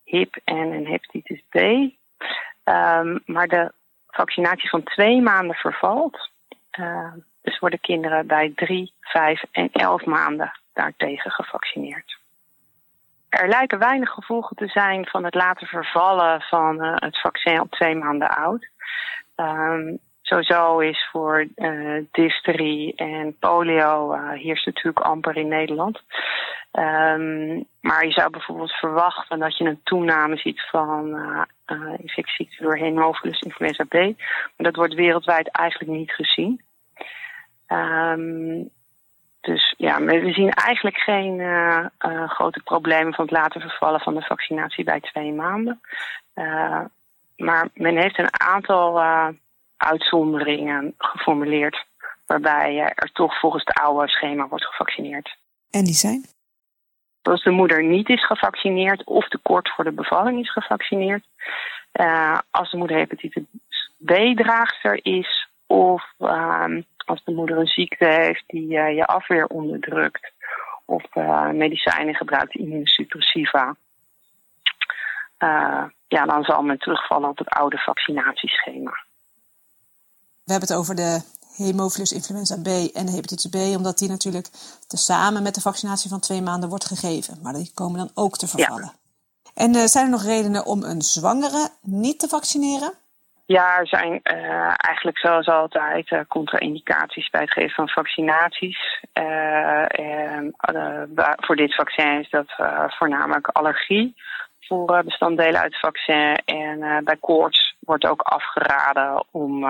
HIP en hepatitis B. Um, maar de vaccinatie van twee maanden vervalt. Uh, dus worden kinderen bij 3, 5 en 11 maanden daartegen gevaccineerd. Er lijken weinig gevolgen te zijn van het laten vervallen van het vaccin op twee maanden oud. Um, sowieso is voor uh, difterie en polio uh, heerst natuurlijk amper in Nederland. Um, maar je zou bijvoorbeeld verwachten dat je een toename ziet van uh, uh, infectieziekten door Haemophilus influenza B. Maar dat wordt wereldwijd eigenlijk niet gezien. Um, dus ja, we zien eigenlijk geen grote problemen van het laten vervallen van de vaccinatie bij twee maanden. Maar men heeft een aantal uitzonderingen geformuleerd. Waarbij uh, er toch volgens het oude schema wordt gevaccineerd. En die zijn? Als de moeder niet is gevaccineerd of te kort voor de bevalling is gevaccineerd. Uh, als de moeder hepatitis B-draagster is. Of als de moeder een ziekte heeft die je afweer onderdrukt. Of medicijnen gebruikt, immunosuppressiva. Ja, dan zal men terugvallen op het oude vaccinatieschema. We hebben het over de Haemophilus influenza B en de hepatitis B, omdat die natuurlijk tezamen met de vaccinatie van twee maanden wordt gegeven. Maar die komen dan ook te vervallen. Ja. En uh, zijn er nog redenen om een zwangere niet te vaccineren? Ja, er zijn uh, eigenlijk zoals altijd uh, contra-indicaties bij het geven van vaccinaties. en, voor dit vaccin is dat voornamelijk allergie voor bestanddelen uit het vaccin. En bij koorts wordt ook afgeraden om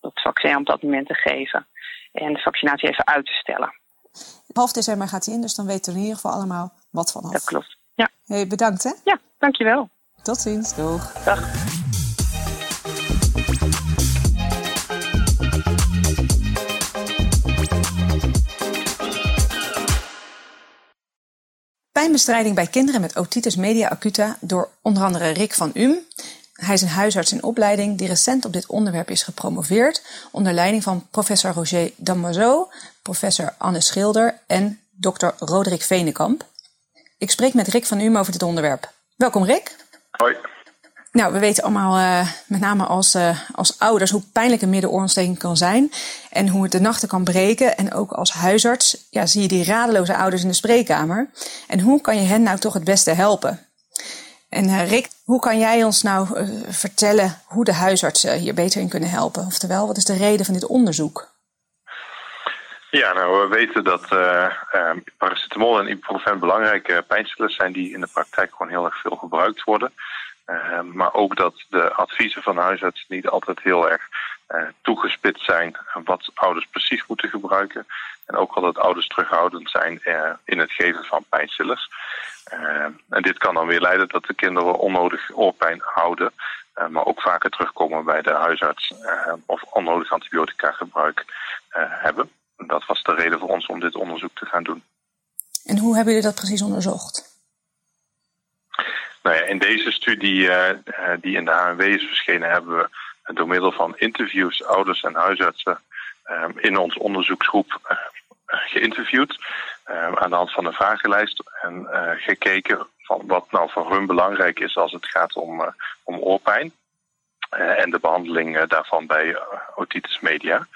het vaccin op dat moment te geven. En de vaccinatie even uit te stellen. Half december gaat hij in, dus dan weten we in ieder geval allemaal wat vanaf. Dat klopt, ja. Hey, bedankt hè? Ja, dankjewel. Tot ziens, doeg. Dag. Pijnbestrijding bij kinderen met otitis media acuta door onder andere Rick van Um. Hij is een huisarts in opleiding die recent op dit onderwerp is gepromoveerd onder leiding van professor Roger Damoiseau, professor Anne Schilder en dokter Roderick Venekamp. Ik spreek met Rick van Um over dit onderwerp. Welkom Rick. Hoi. Nou, we weten allemaal, uh, met name als, uh, als ouders, hoe pijnlijk een middenoorontsteking kan zijn. En hoe het de nachten kan breken. En ook als huisarts ja, zie je die radeloze ouders in de spreekkamer. En hoe kan je hen nou toch het beste helpen? En uh, Rick, hoe kan jij ons nou vertellen hoe de huisartsen hier beter in kunnen helpen? Oftewel, wat is de reden van dit onderzoek? Ja, nou, we weten dat uh, paracetamol en ibuprofen belangrijke pijnstillers zijn die in de praktijk gewoon heel erg veel gebruikt worden. Uh, maar ook dat de adviezen van huisartsen niet altijd heel erg toegespitst zijn wat ouders precies moeten gebruiken. En ook al dat ouders terughoudend zijn in het geven van pijnstillers. En dit kan dan weer leiden dat de kinderen onnodig oorpijn houden. maar ook vaker terugkomen bij de huisarts of onnodig antibiotica gebruik hebben. Dat was de reden voor ons om dit onderzoek te gaan doen. En hoe hebben jullie dat precies onderzocht? Nou ja, in deze studie uh, die in de HNW is verschenen, hebben we door middel van interviews ouders en huisartsen uh, in ons onderzoeksgroep geïnterviewd. Aan de hand van een vragenlijst en gekeken van wat nou voor hun belangrijk is als het gaat om, om oorpijn. en de behandeling daarvan bij otitis media.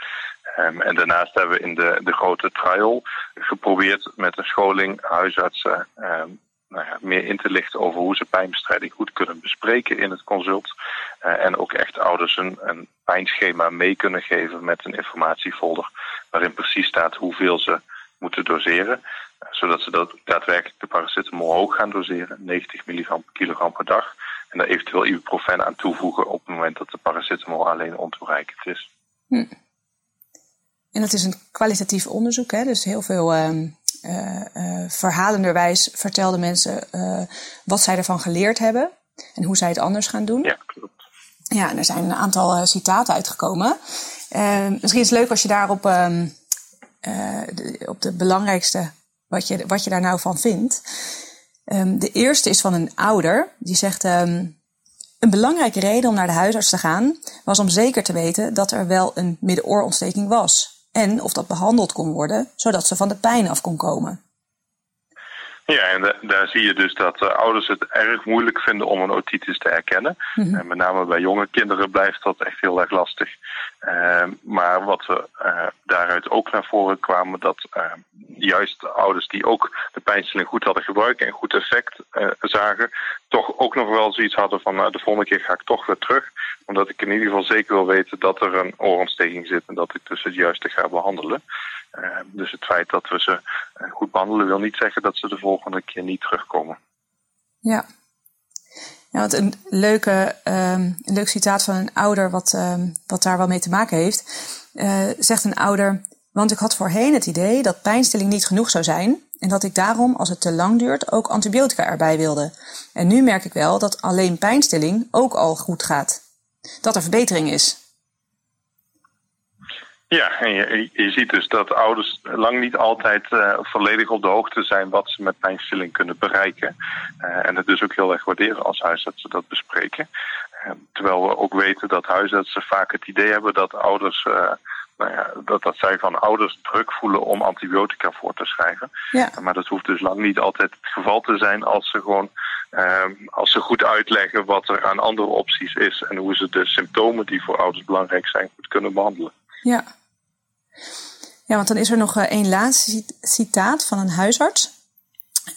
Um, en daarnaast hebben we in de, de grote trial geprobeerd met een scholing huisartsen um, nou ja, meer in te lichten over hoe ze pijnbestrijding goed kunnen bespreken in het consult. En ook echt ouders een, een pijnschema mee kunnen geven met een informatiefolder waarin precies staat hoeveel ze moeten doseren. Zodat ze dat daadwerkelijk de paracetamol hoog gaan doseren, 90 milligram per kilogram per dag. En daar eventueel ibuprofen aan toevoegen op het moment dat de paracetamol alleen ontoereikend is. Hm. En dat is een kwalitatief onderzoek, hè? dus heel veel uh, uh, verhalenderwijs vertelden mensen uh, wat zij ervan geleerd hebben en hoe zij het anders gaan doen. Ja, klopt. Ja, en er zijn een aantal citaten uitgekomen. misschien is het leuk als je daarop ehm, de, op de belangrijkste, wat je, wat je daar nou van vindt. Um, de eerste is van een ouder, die zegt... Um, een belangrijke reden om naar de huisarts te gaan was om zeker te weten dat er wel een middenoorontsteking was en of dat behandeld kon worden, zodat ze van de pijn af kon komen. Ja, en daar zie je dus dat uh, ouders het erg moeilijk vinden om een otitis te erkennen. Mm En met name bij jonge kinderen blijft dat echt heel erg lastig. Uh, maar wat we uh, daaruit ook naar voren kwamen, dat juist ouders die ook de pijnstilling goed hadden gebruikt en goed effect zagen, toch ook nog wel zoiets hadden van nou, de volgende keer ga ik toch weer terug. Omdat ik in ieder geval zeker wil weten dat er een oorontsteking zit en dat ik dus het juiste ga behandelen. Uh, dus het feit dat we ze uh, goed behandelen wil niet zeggen dat ze de volgende keer niet terugkomen. Ja. Ja, want een, leuke, um, leuk citaat van een ouder, wat, um, wat daar wel mee te maken heeft, uh, zegt een ouder: Want ik had voorheen het idee dat pijnstilling niet genoeg zou zijn en dat ik daarom, als het te lang duurt, ook antibiotica erbij wilde. En nu merk ik wel dat alleen pijnstilling ook al goed gaat. Dat er verbetering is. Ja, en je, je, ziet dus dat ouders lang niet altijd uh, volledig op de hoogte zijn wat ze met pijnstilling kunnen bereiken. Uh, en het dus ook heel erg waarderen als huisartsen dat bespreken. Uh, terwijl we ook weten dat huisartsen vaak het idee hebben dat ouders, nou ja, dat, dat zij van ouders druk voelen om antibiotica voor te schrijven. Ja. maar dat hoeft dus lang niet altijd het geval te zijn als ze gewoon als ze goed uitleggen wat er aan andere opties is en hoe ze de symptomen die voor ouders belangrijk zijn goed kunnen behandelen. Ja, ja, want dan is er nog uh, één laatste citaat van een huisarts.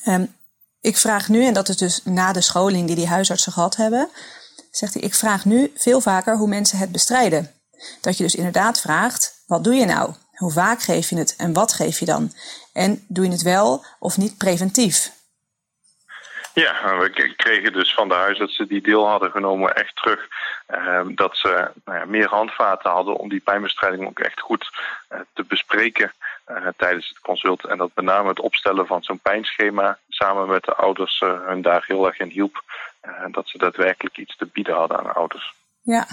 Um, ik vraag nu, en dat is dus na de scholing die die huisartsen gehad hebben, zegt hij, ik vraag nu veel vaker hoe mensen het bestrijden. Dat je dus inderdaad vraagt, wat doe je nou? Hoe vaak geef je het en wat geef je dan? En doe je het wel of niet preventief? Ja, we kregen dus van de huisartsen die deel hadden genomen echt terug uh, dat ze nou ja, meer handvaten hadden om die pijnbestrijding ook echt goed uh, te bespreken uh, tijdens het consult. En dat met name het opstellen van zo'n pijnschema samen met de ouders hun daar heel erg in hielp. dat ze daadwerkelijk iets te bieden hadden aan ouders. Ja,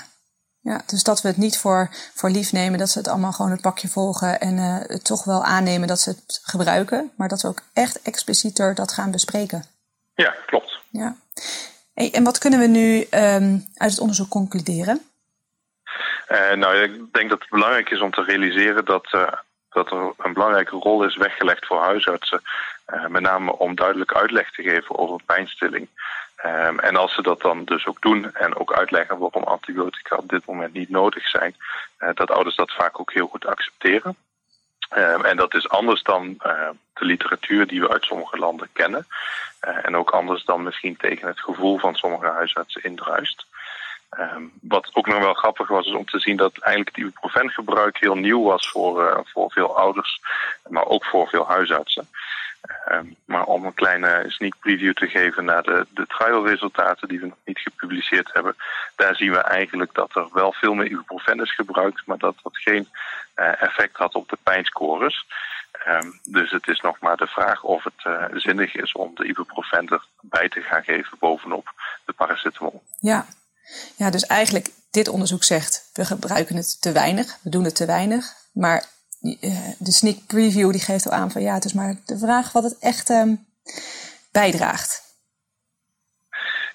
ja, dus dat we het niet voor, voor lief nemen, dat ze het allemaal gewoon het pakje volgen en het toch wel aannemen dat ze het gebruiken, maar dat we ook echt explicieter dat gaan bespreken. Ja, klopt. Ja. Hey, en wat kunnen we nu um, uit het onderzoek concluderen? Uh, nou, ik denk dat het belangrijk is om te realiseren dat, uh, dat er een belangrijke rol is weggelegd voor huisartsen. Uh, met name om duidelijk uitleg te geven over pijnstilling. Um, en als ze dat dan dus ook doen en ook uitleggen waarom antibiotica op dit moment niet nodig zijn, dat ouders dat vaak ook heel goed accepteren. Um, en dat is anders dan de literatuur die we uit sommige landen kennen. Uh, en ook anders dan misschien tegen het gevoel van sommige huisartsen indruist. Um, wat ook nog wel grappig was, is om te zien dat eigenlijk het ibuprofengebruik heel nieuw was voor, uh, voor veel ouders, maar ook voor veel huisartsen. Um, maar om een kleine sneak preview te geven naar de, de trialresultaten die we nog niet gepubliceerd hebben, daar zien we eigenlijk dat er wel veel meer ibuprofen is gebruikt, maar dat dat geen uh, effect had op de pijnscores. Um, dus het is nog maar de vraag of het uh, zinnig is om de ibuprofen erbij te gaan geven bovenop de paracetamol. Ja. ja, dus eigenlijk dit onderzoek zegt we gebruiken het te weinig, we doen het te weinig. Maar de sneak preview die geeft al aan van ja, het is maar de vraag wat het echt um, bijdraagt.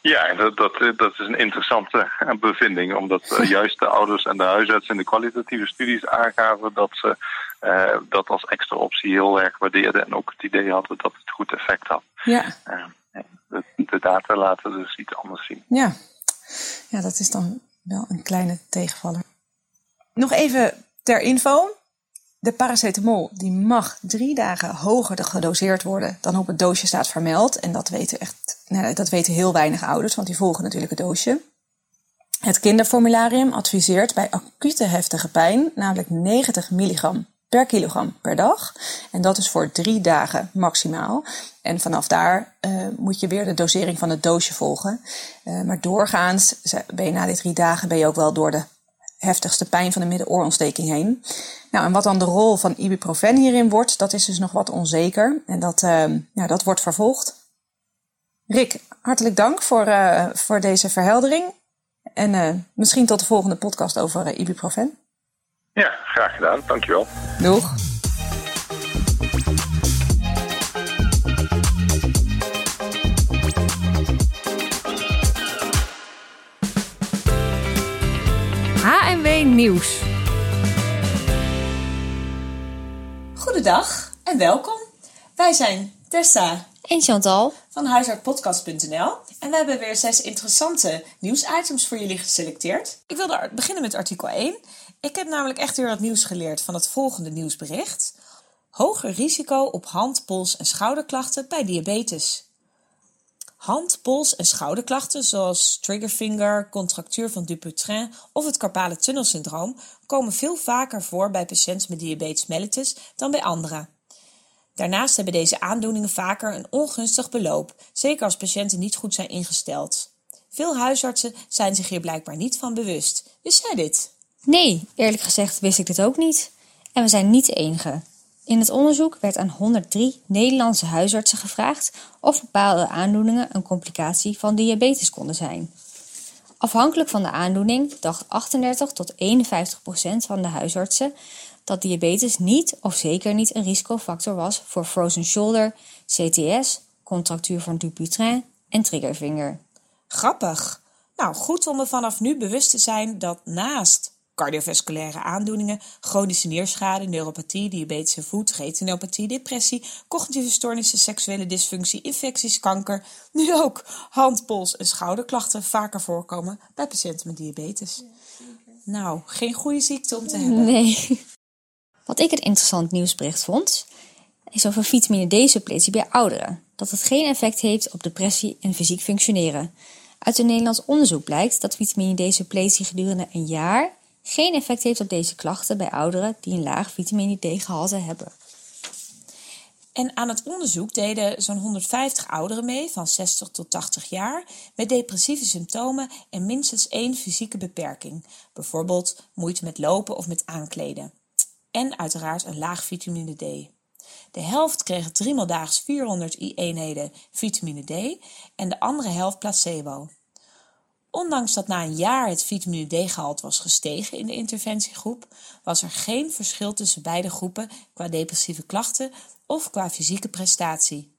Ja, dat, dat, dat is een interessante bevinding, omdat uh, juist de ouders en de huisartsen in de kwalitatieve studies aangaven dat ze uh, dat als extra optie heel erg waardeerden en ook het idee hadden dat het goed effect had. Ja. Uh, de, de, data laten dus iets anders zien. Ja. ja, dat is dan wel een kleine tegenvaller. Nog even ter info. De paracetamol die mag drie dagen hoger gedoseerd worden dan op het doosje staat vermeld. En dat weten, echt, nou, dat weten heel weinig ouders, want die volgen natuurlijk het doosje. Het kinderformularium adviseert bij acute heftige pijn namelijk 90 milligram per kilogram per dag. En dat is voor drie dagen maximaal. En vanaf daar uh, moet je weer de dosering van het doosje volgen. Uh, maar doorgaans ben je na die drie dagen ben je ook wel door de heftigste pijn van de middenoorontsteking heen. Nou, en wat dan de rol van ibuprofen hierin wordt, dat is dus nog wat onzeker. En dat, uh, ja, dat wordt vervolgd. Rick, hartelijk dank voor, voor deze verheldering. En misschien tot de volgende podcast over ibuprofen. Ja, graag gedaan. Dankjewel. Doeg. Nieuws. Goedendag en welkom. Wij zijn Tessa en Chantal van huisartpodcast.nl en we hebben weer zes interessante nieuwsitems voor jullie geselecteerd. Ik wilde beginnen met artikel 1. Ik heb namelijk echt weer wat nieuws geleerd van het volgende nieuwsbericht. Hoger risico op hand, pols en schouderklachten bij diabetes. Hand, pols en schouderklachten zoals triggerfinger, contractuur van Dupuytren of het carpale tunnelsyndroom komen veel vaker voor bij patiënten met diabetes mellitus dan bij anderen. Daarnaast hebben deze aandoeningen vaker een ongunstig beloop, zeker als patiënten niet goed zijn ingesteld. Veel huisartsen zijn zich hier blijkbaar niet van bewust. Wist jij dit? Nee, eerlijk gezegd wist ik dit ook niet. En we zijn niet de enige. In het onderzoek werd aan 103 Nederlandse huisartsen gevraagd of bepaalde aandoeningen een complicatie van diabetes konden zijn. Afhankelijk van de aandoening dacht 38 tot 51 procent van de huisartsen dat diabetes niet of zeker niet een risicofactor was voor frozen shoulder, CTS, contractuur van Dupuytren en triggervinger. Grappig. Nou, goed om er vanaf nu bewust te zijn dat naast cardiovasculaire aandoeningen, chronische nierschade, neuropathie, diabetische voet, retinopathie, depressie, cognitieve stoornissen, seksuele dysfunctie, infecties, kanker, nu ook hand, pols en schouderklachten vaker voorkomen bij patiënten met diabetes. Nou, geen goede ziekte om te hebben. Nee. Wat ik een interessant nieuwsbericht vond, is over vitamine D-suppletie bij ouderen, dat het geen effect heeft op depressie en fysiek functioneren. Uit een Nederlands onderzoek blijkt dat vitamine D-suppletie gedurende een jaar geen effect heeft op deze klachten bij ouderen die een laag vitamine D-gehalte hebben. En aan het onderzoek deden zo'n 150 ouderen mee van 60 tot 80 jaar met depressieve symptomen en minstens één fysieke beperking, bijvoorbeeld moeite met lopen of met aankleden. En uiteraard een laag vitamine D. De helft kreeg driemaal daags 400 eenheden vitamine D en de andere helft placebo. Ondanks dat na een jaar het vitamine D-gehalte was gestegen in de interventiegroep, was er geen verschil tussen beide groepen qua depressieve klachten of qua fysieke prestatie.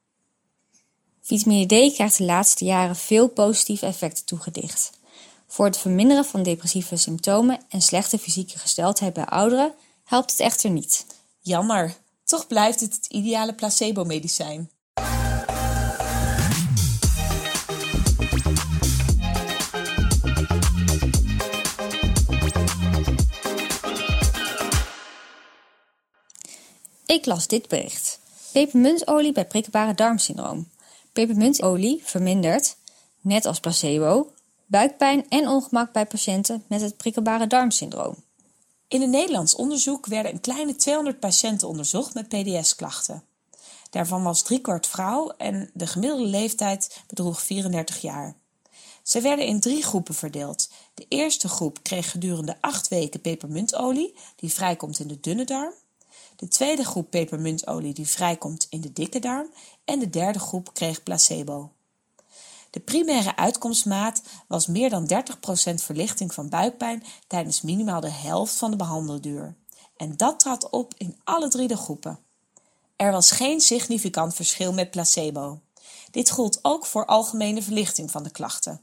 Vitamine D krijgt de laatste jaren veel positieve effecten toegedicht. Voor het verminderen van depressieve symptomen en slechte fysieke gesteldheid bij ouderen helpt het echter niet. Jammer, toch blijft het het ideale placebo-medicijn. Ik las dit bericht. Pepermuntolie bij prikkelbare darmsyndroom. Pepermuntolie vermindert, net als placebo, buikpijn en ongemak bij patiënten met het prikkelbare darmsyndroom. In een Nederlands onderzoek werden een kleine 200 patiënten onderzocht met PDS-klachten. Daarvan was driekwart vrouw en de gemiddelde leeftijd bedroeg 34 jaar. Ze werden in drie groepen verdeeld. De eerste groep kreeg gedurende acht weken pepermuntolie, die vrijkomt in de dunne darm. De tweede groep pepermuntolie, die vrijkomt in de dikke darm. En de derde groep kreeg placebo. De primaire uitkomstmaat was meer dan 30% verlichting van buikpijn tijdens minimaal de helft van de behandelduur. En dat trad op in alle drie de groepen. Er was geen significant verschil met placebo. Dit gold ook voor algemene verlichting van de klachten.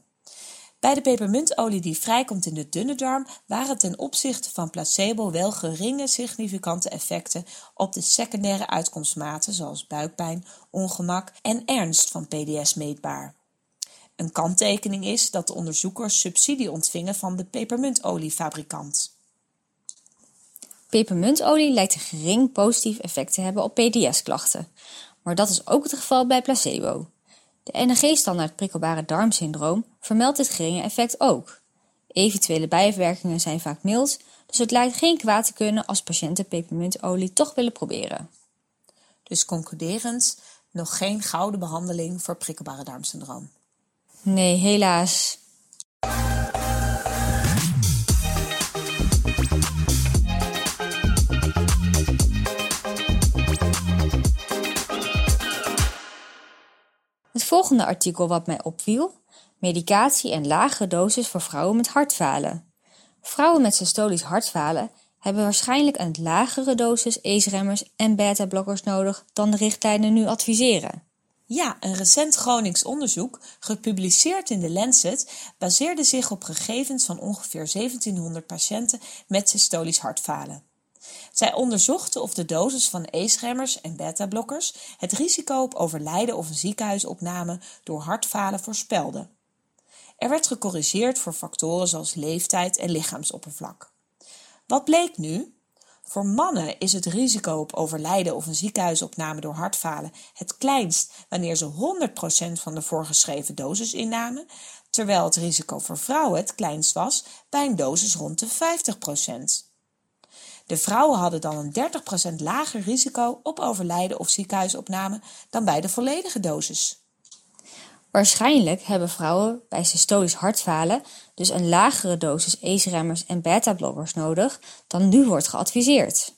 Bij de pepermuntolie die vrijkomt in de dunne darm waren ten opzichte van placebo wel geringe significante effecten op de secundaire uitkomstmaten zoals buikpijn, ongemak en ernst van PDS meetbaar. Een kanttekening is dat de onderzoekers subsidie ontvingen van de pepermuntoliefabrikant. Pepermuntolie lijkt een gering positief effect te hebben op PDS-klachten, maar dat is ook het geval bij placebo. De NG-standaard prikkelbare darmsyndroom vermeldt dit geringe effect ook. Eventuele bijwerkingen zijn vaak mild, dus het lijkt geen kwaad te kunnen als patiënten pepermuntolie toch willen proberen. Dus concluderend, nog geen gouden behandeling voor prikkelbare darmsyndroom. Nee, helaas. Het volgende artikel wat mij opviel: medicatie en lagere dosis voor vrouwen met hartfalen. Vrouwen met systolisch hartfalen hebben waarschijnlijk een lagere dosis ACE-remmers en beta-blokkers nodig dan de richtlijnen nu adviseren. Ja, een recent Gronings onderzoek, gepubliceerd in de Lancet, baseerde zich op gegevens van ongeveer 1700 patiënten met systolisch hartfalen. Zij onderzochten of de dosis van ACE-remmers en beta-blokkers het risico op overlijden of een ziekenhuisopname door hartfalen voorspelde. Er werd gecorrigeerd voor factoren zoals leeftijd en lichaamsoppervlak. Wat bleek nu? Voor mannen is het risico op overlijden of een ziekenhuisopname door hartfalen het kleinst wanneer ze 100% van de voorgeschreven dosis innamen, terwijl het risico voor vrouwen het kleinst was bij een dosis rond de 50%. De vrouwen hadden dan een 30% lager risico op overlijden of ziekenhuisopname dan bij de volledige dosis. Waarschijnlijk hebben vrouwen bij systolisch hartfalen dus een lagere dosis ACE-remmers en beta-blokkers nodig dan nu wordt geadviseerd.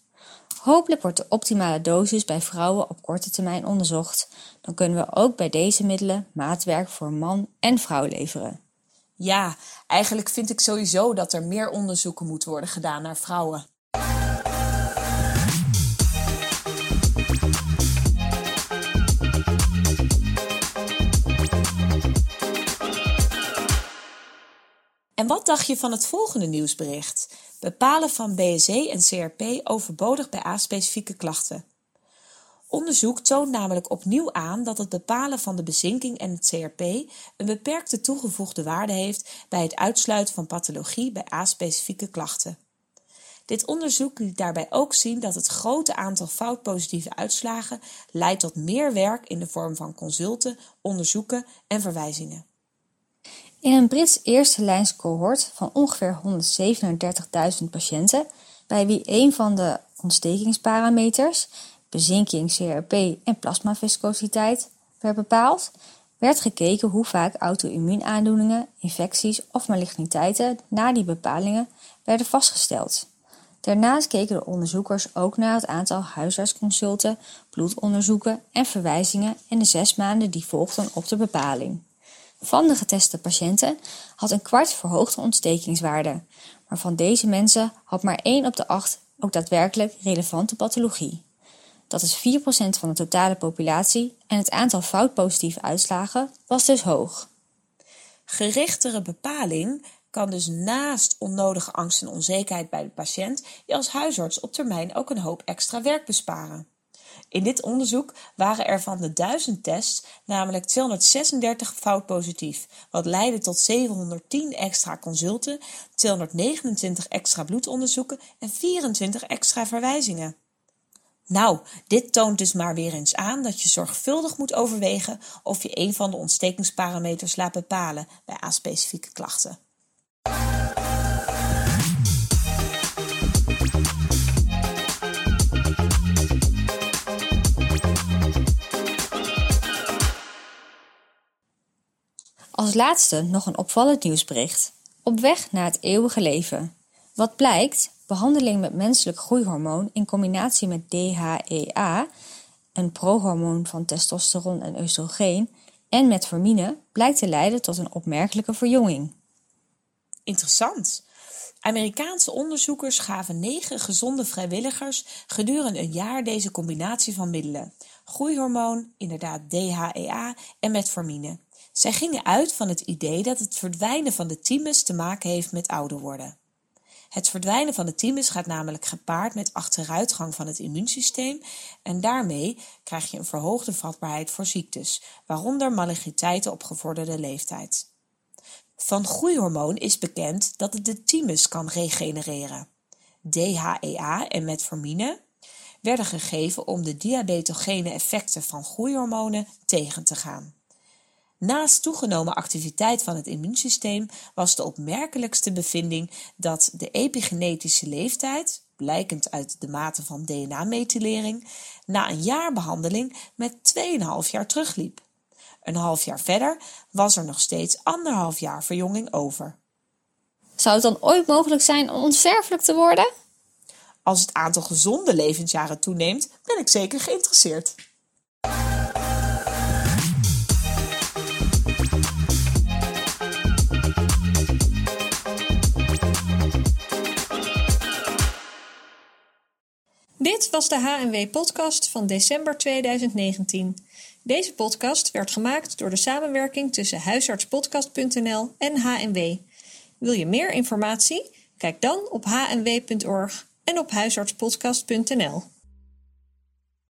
Hopelijk wordt de optimale dosis bij vrouwen op korte termijn onderzocht. Dan kunnen we ook bij deze middelen maatwerk voor man en vrouw leveren. Ja, eigenlijk vind ik sowieso dat er meer onderzoeken moet worden gedaan naar vrouwen. En wat dacht je van het volgende nieuwsbericht? Bepalen van BSE en CRP overbodig bij A-specifieke klachten. Onderzoek toont namelijk opnieuw aan dat het bepalen van de bezinking en het CRP een beperkte toegevoegde waarde heeft bij het uitsluiten van pathologie bij A-specifieke klachten. Dit onderzoek liet daarbij ook zien dat het grote aantal foutpositieve uitslagen leidt tot meer werk in de vorm van consulten, onderzoeken en verwijzingen. In een Brits eerste lijns cohort van ongeveer 137.000 patiënten, bij wie een van de ontstekingsparameters, bezinking, CRP en plasmaviscositeit, werd bepaald, werd gekeken hoe vaak auto-immuunaandoeningen, infecties of maligniteiten na die bepalingen werden vastgesteld. Daarnaast keken de onderzoekers ook naar het aantal huisartsconsulten, bloedonderzoeken en verwijzingen in de zes maanden die volgden op de bepaling. Van de geteste patiënten had een kwart verhoogde ontstekingswaarde, maar van deze mensen had maar 1 op de 8 ook daadwerkelijk relevante pathologie. Dat is 4% van de totale populatie en het aantal foutpositieve uitslagen was dus hoog. Gerichtere bepaling kan dus naast onnodige angst en onzekerheid bij de patiënt je als huisarts op termijn ook een hoop extra werk besparen. In dit onderzoek waren er van de 1000 tests namelijk 236 fout positief, wat leidde tot 710 extra consulten, 229 extra bloedonderzoeken en 24 extra verwijzingen. Nou, dit toont dus maar weer eens aan dat je zorgvuldig moet overwegen of je een van de ontstekingsparameters laat bepalen bij aspecifieke klachten. Als laatste nog een opvallend nieuwsbericht. Op weg naar het eeuwige leven. Wat blijkt, behandeling met menselijk groeihormoon in combinatie met DHEA, een prohormoon van testosteron en oestrogeen, en metformine blijkt te leiden tot een opmerkelijke verjonging. Interessant. Amerikaanse onderzoekers gaven negen gezonde vrijwilligers gedurende een jaar deze combinatie van middelen: groeihormoon, inderdaad DHEA en metformine. Zij gingen uit van het idee dat het verdwijnen van de thymus te maken heeft met ouder worden. Het verdwijnen van de thymus gaat namelijk gepaard met achteruitgang van het immuunsysteem en daarmee krijg je een verhoogde vatbaarheid voor ziektes, waaronder maligniteiten op gevorderde leeftijd. Van groeihormoon is bekend dat het de thymus kan regenereren. DHEA en metformine werden gegeven om de diabetogene effecten van groeihormonen tegen te gaan. Naast toegenomen activiteit van het immuunsysteem was de opmerkelijkste bevinding dat de epigenetische leeftijd, blijkend uit de mate van DNA-methylering, na een jaar behandeling met 2,5 jaar terugliep. Een half jaar verder was er nog steeds anderhalf jaar verjonging over. Zou het dan ooit mogelijk zijn om onsterfelijk te worden? Als het aantal gezonde levensjaren toeneemt, ben ik zeker geïnteresseerd. Dit was de HNW-podcast van december 2019. Deze podcast werd gemaakt door de samenwerking tussen huisartspodcast.nl en HNW. Wil je meer informatie? Kijk dan op hnw.org en op huisartspodcast.nl.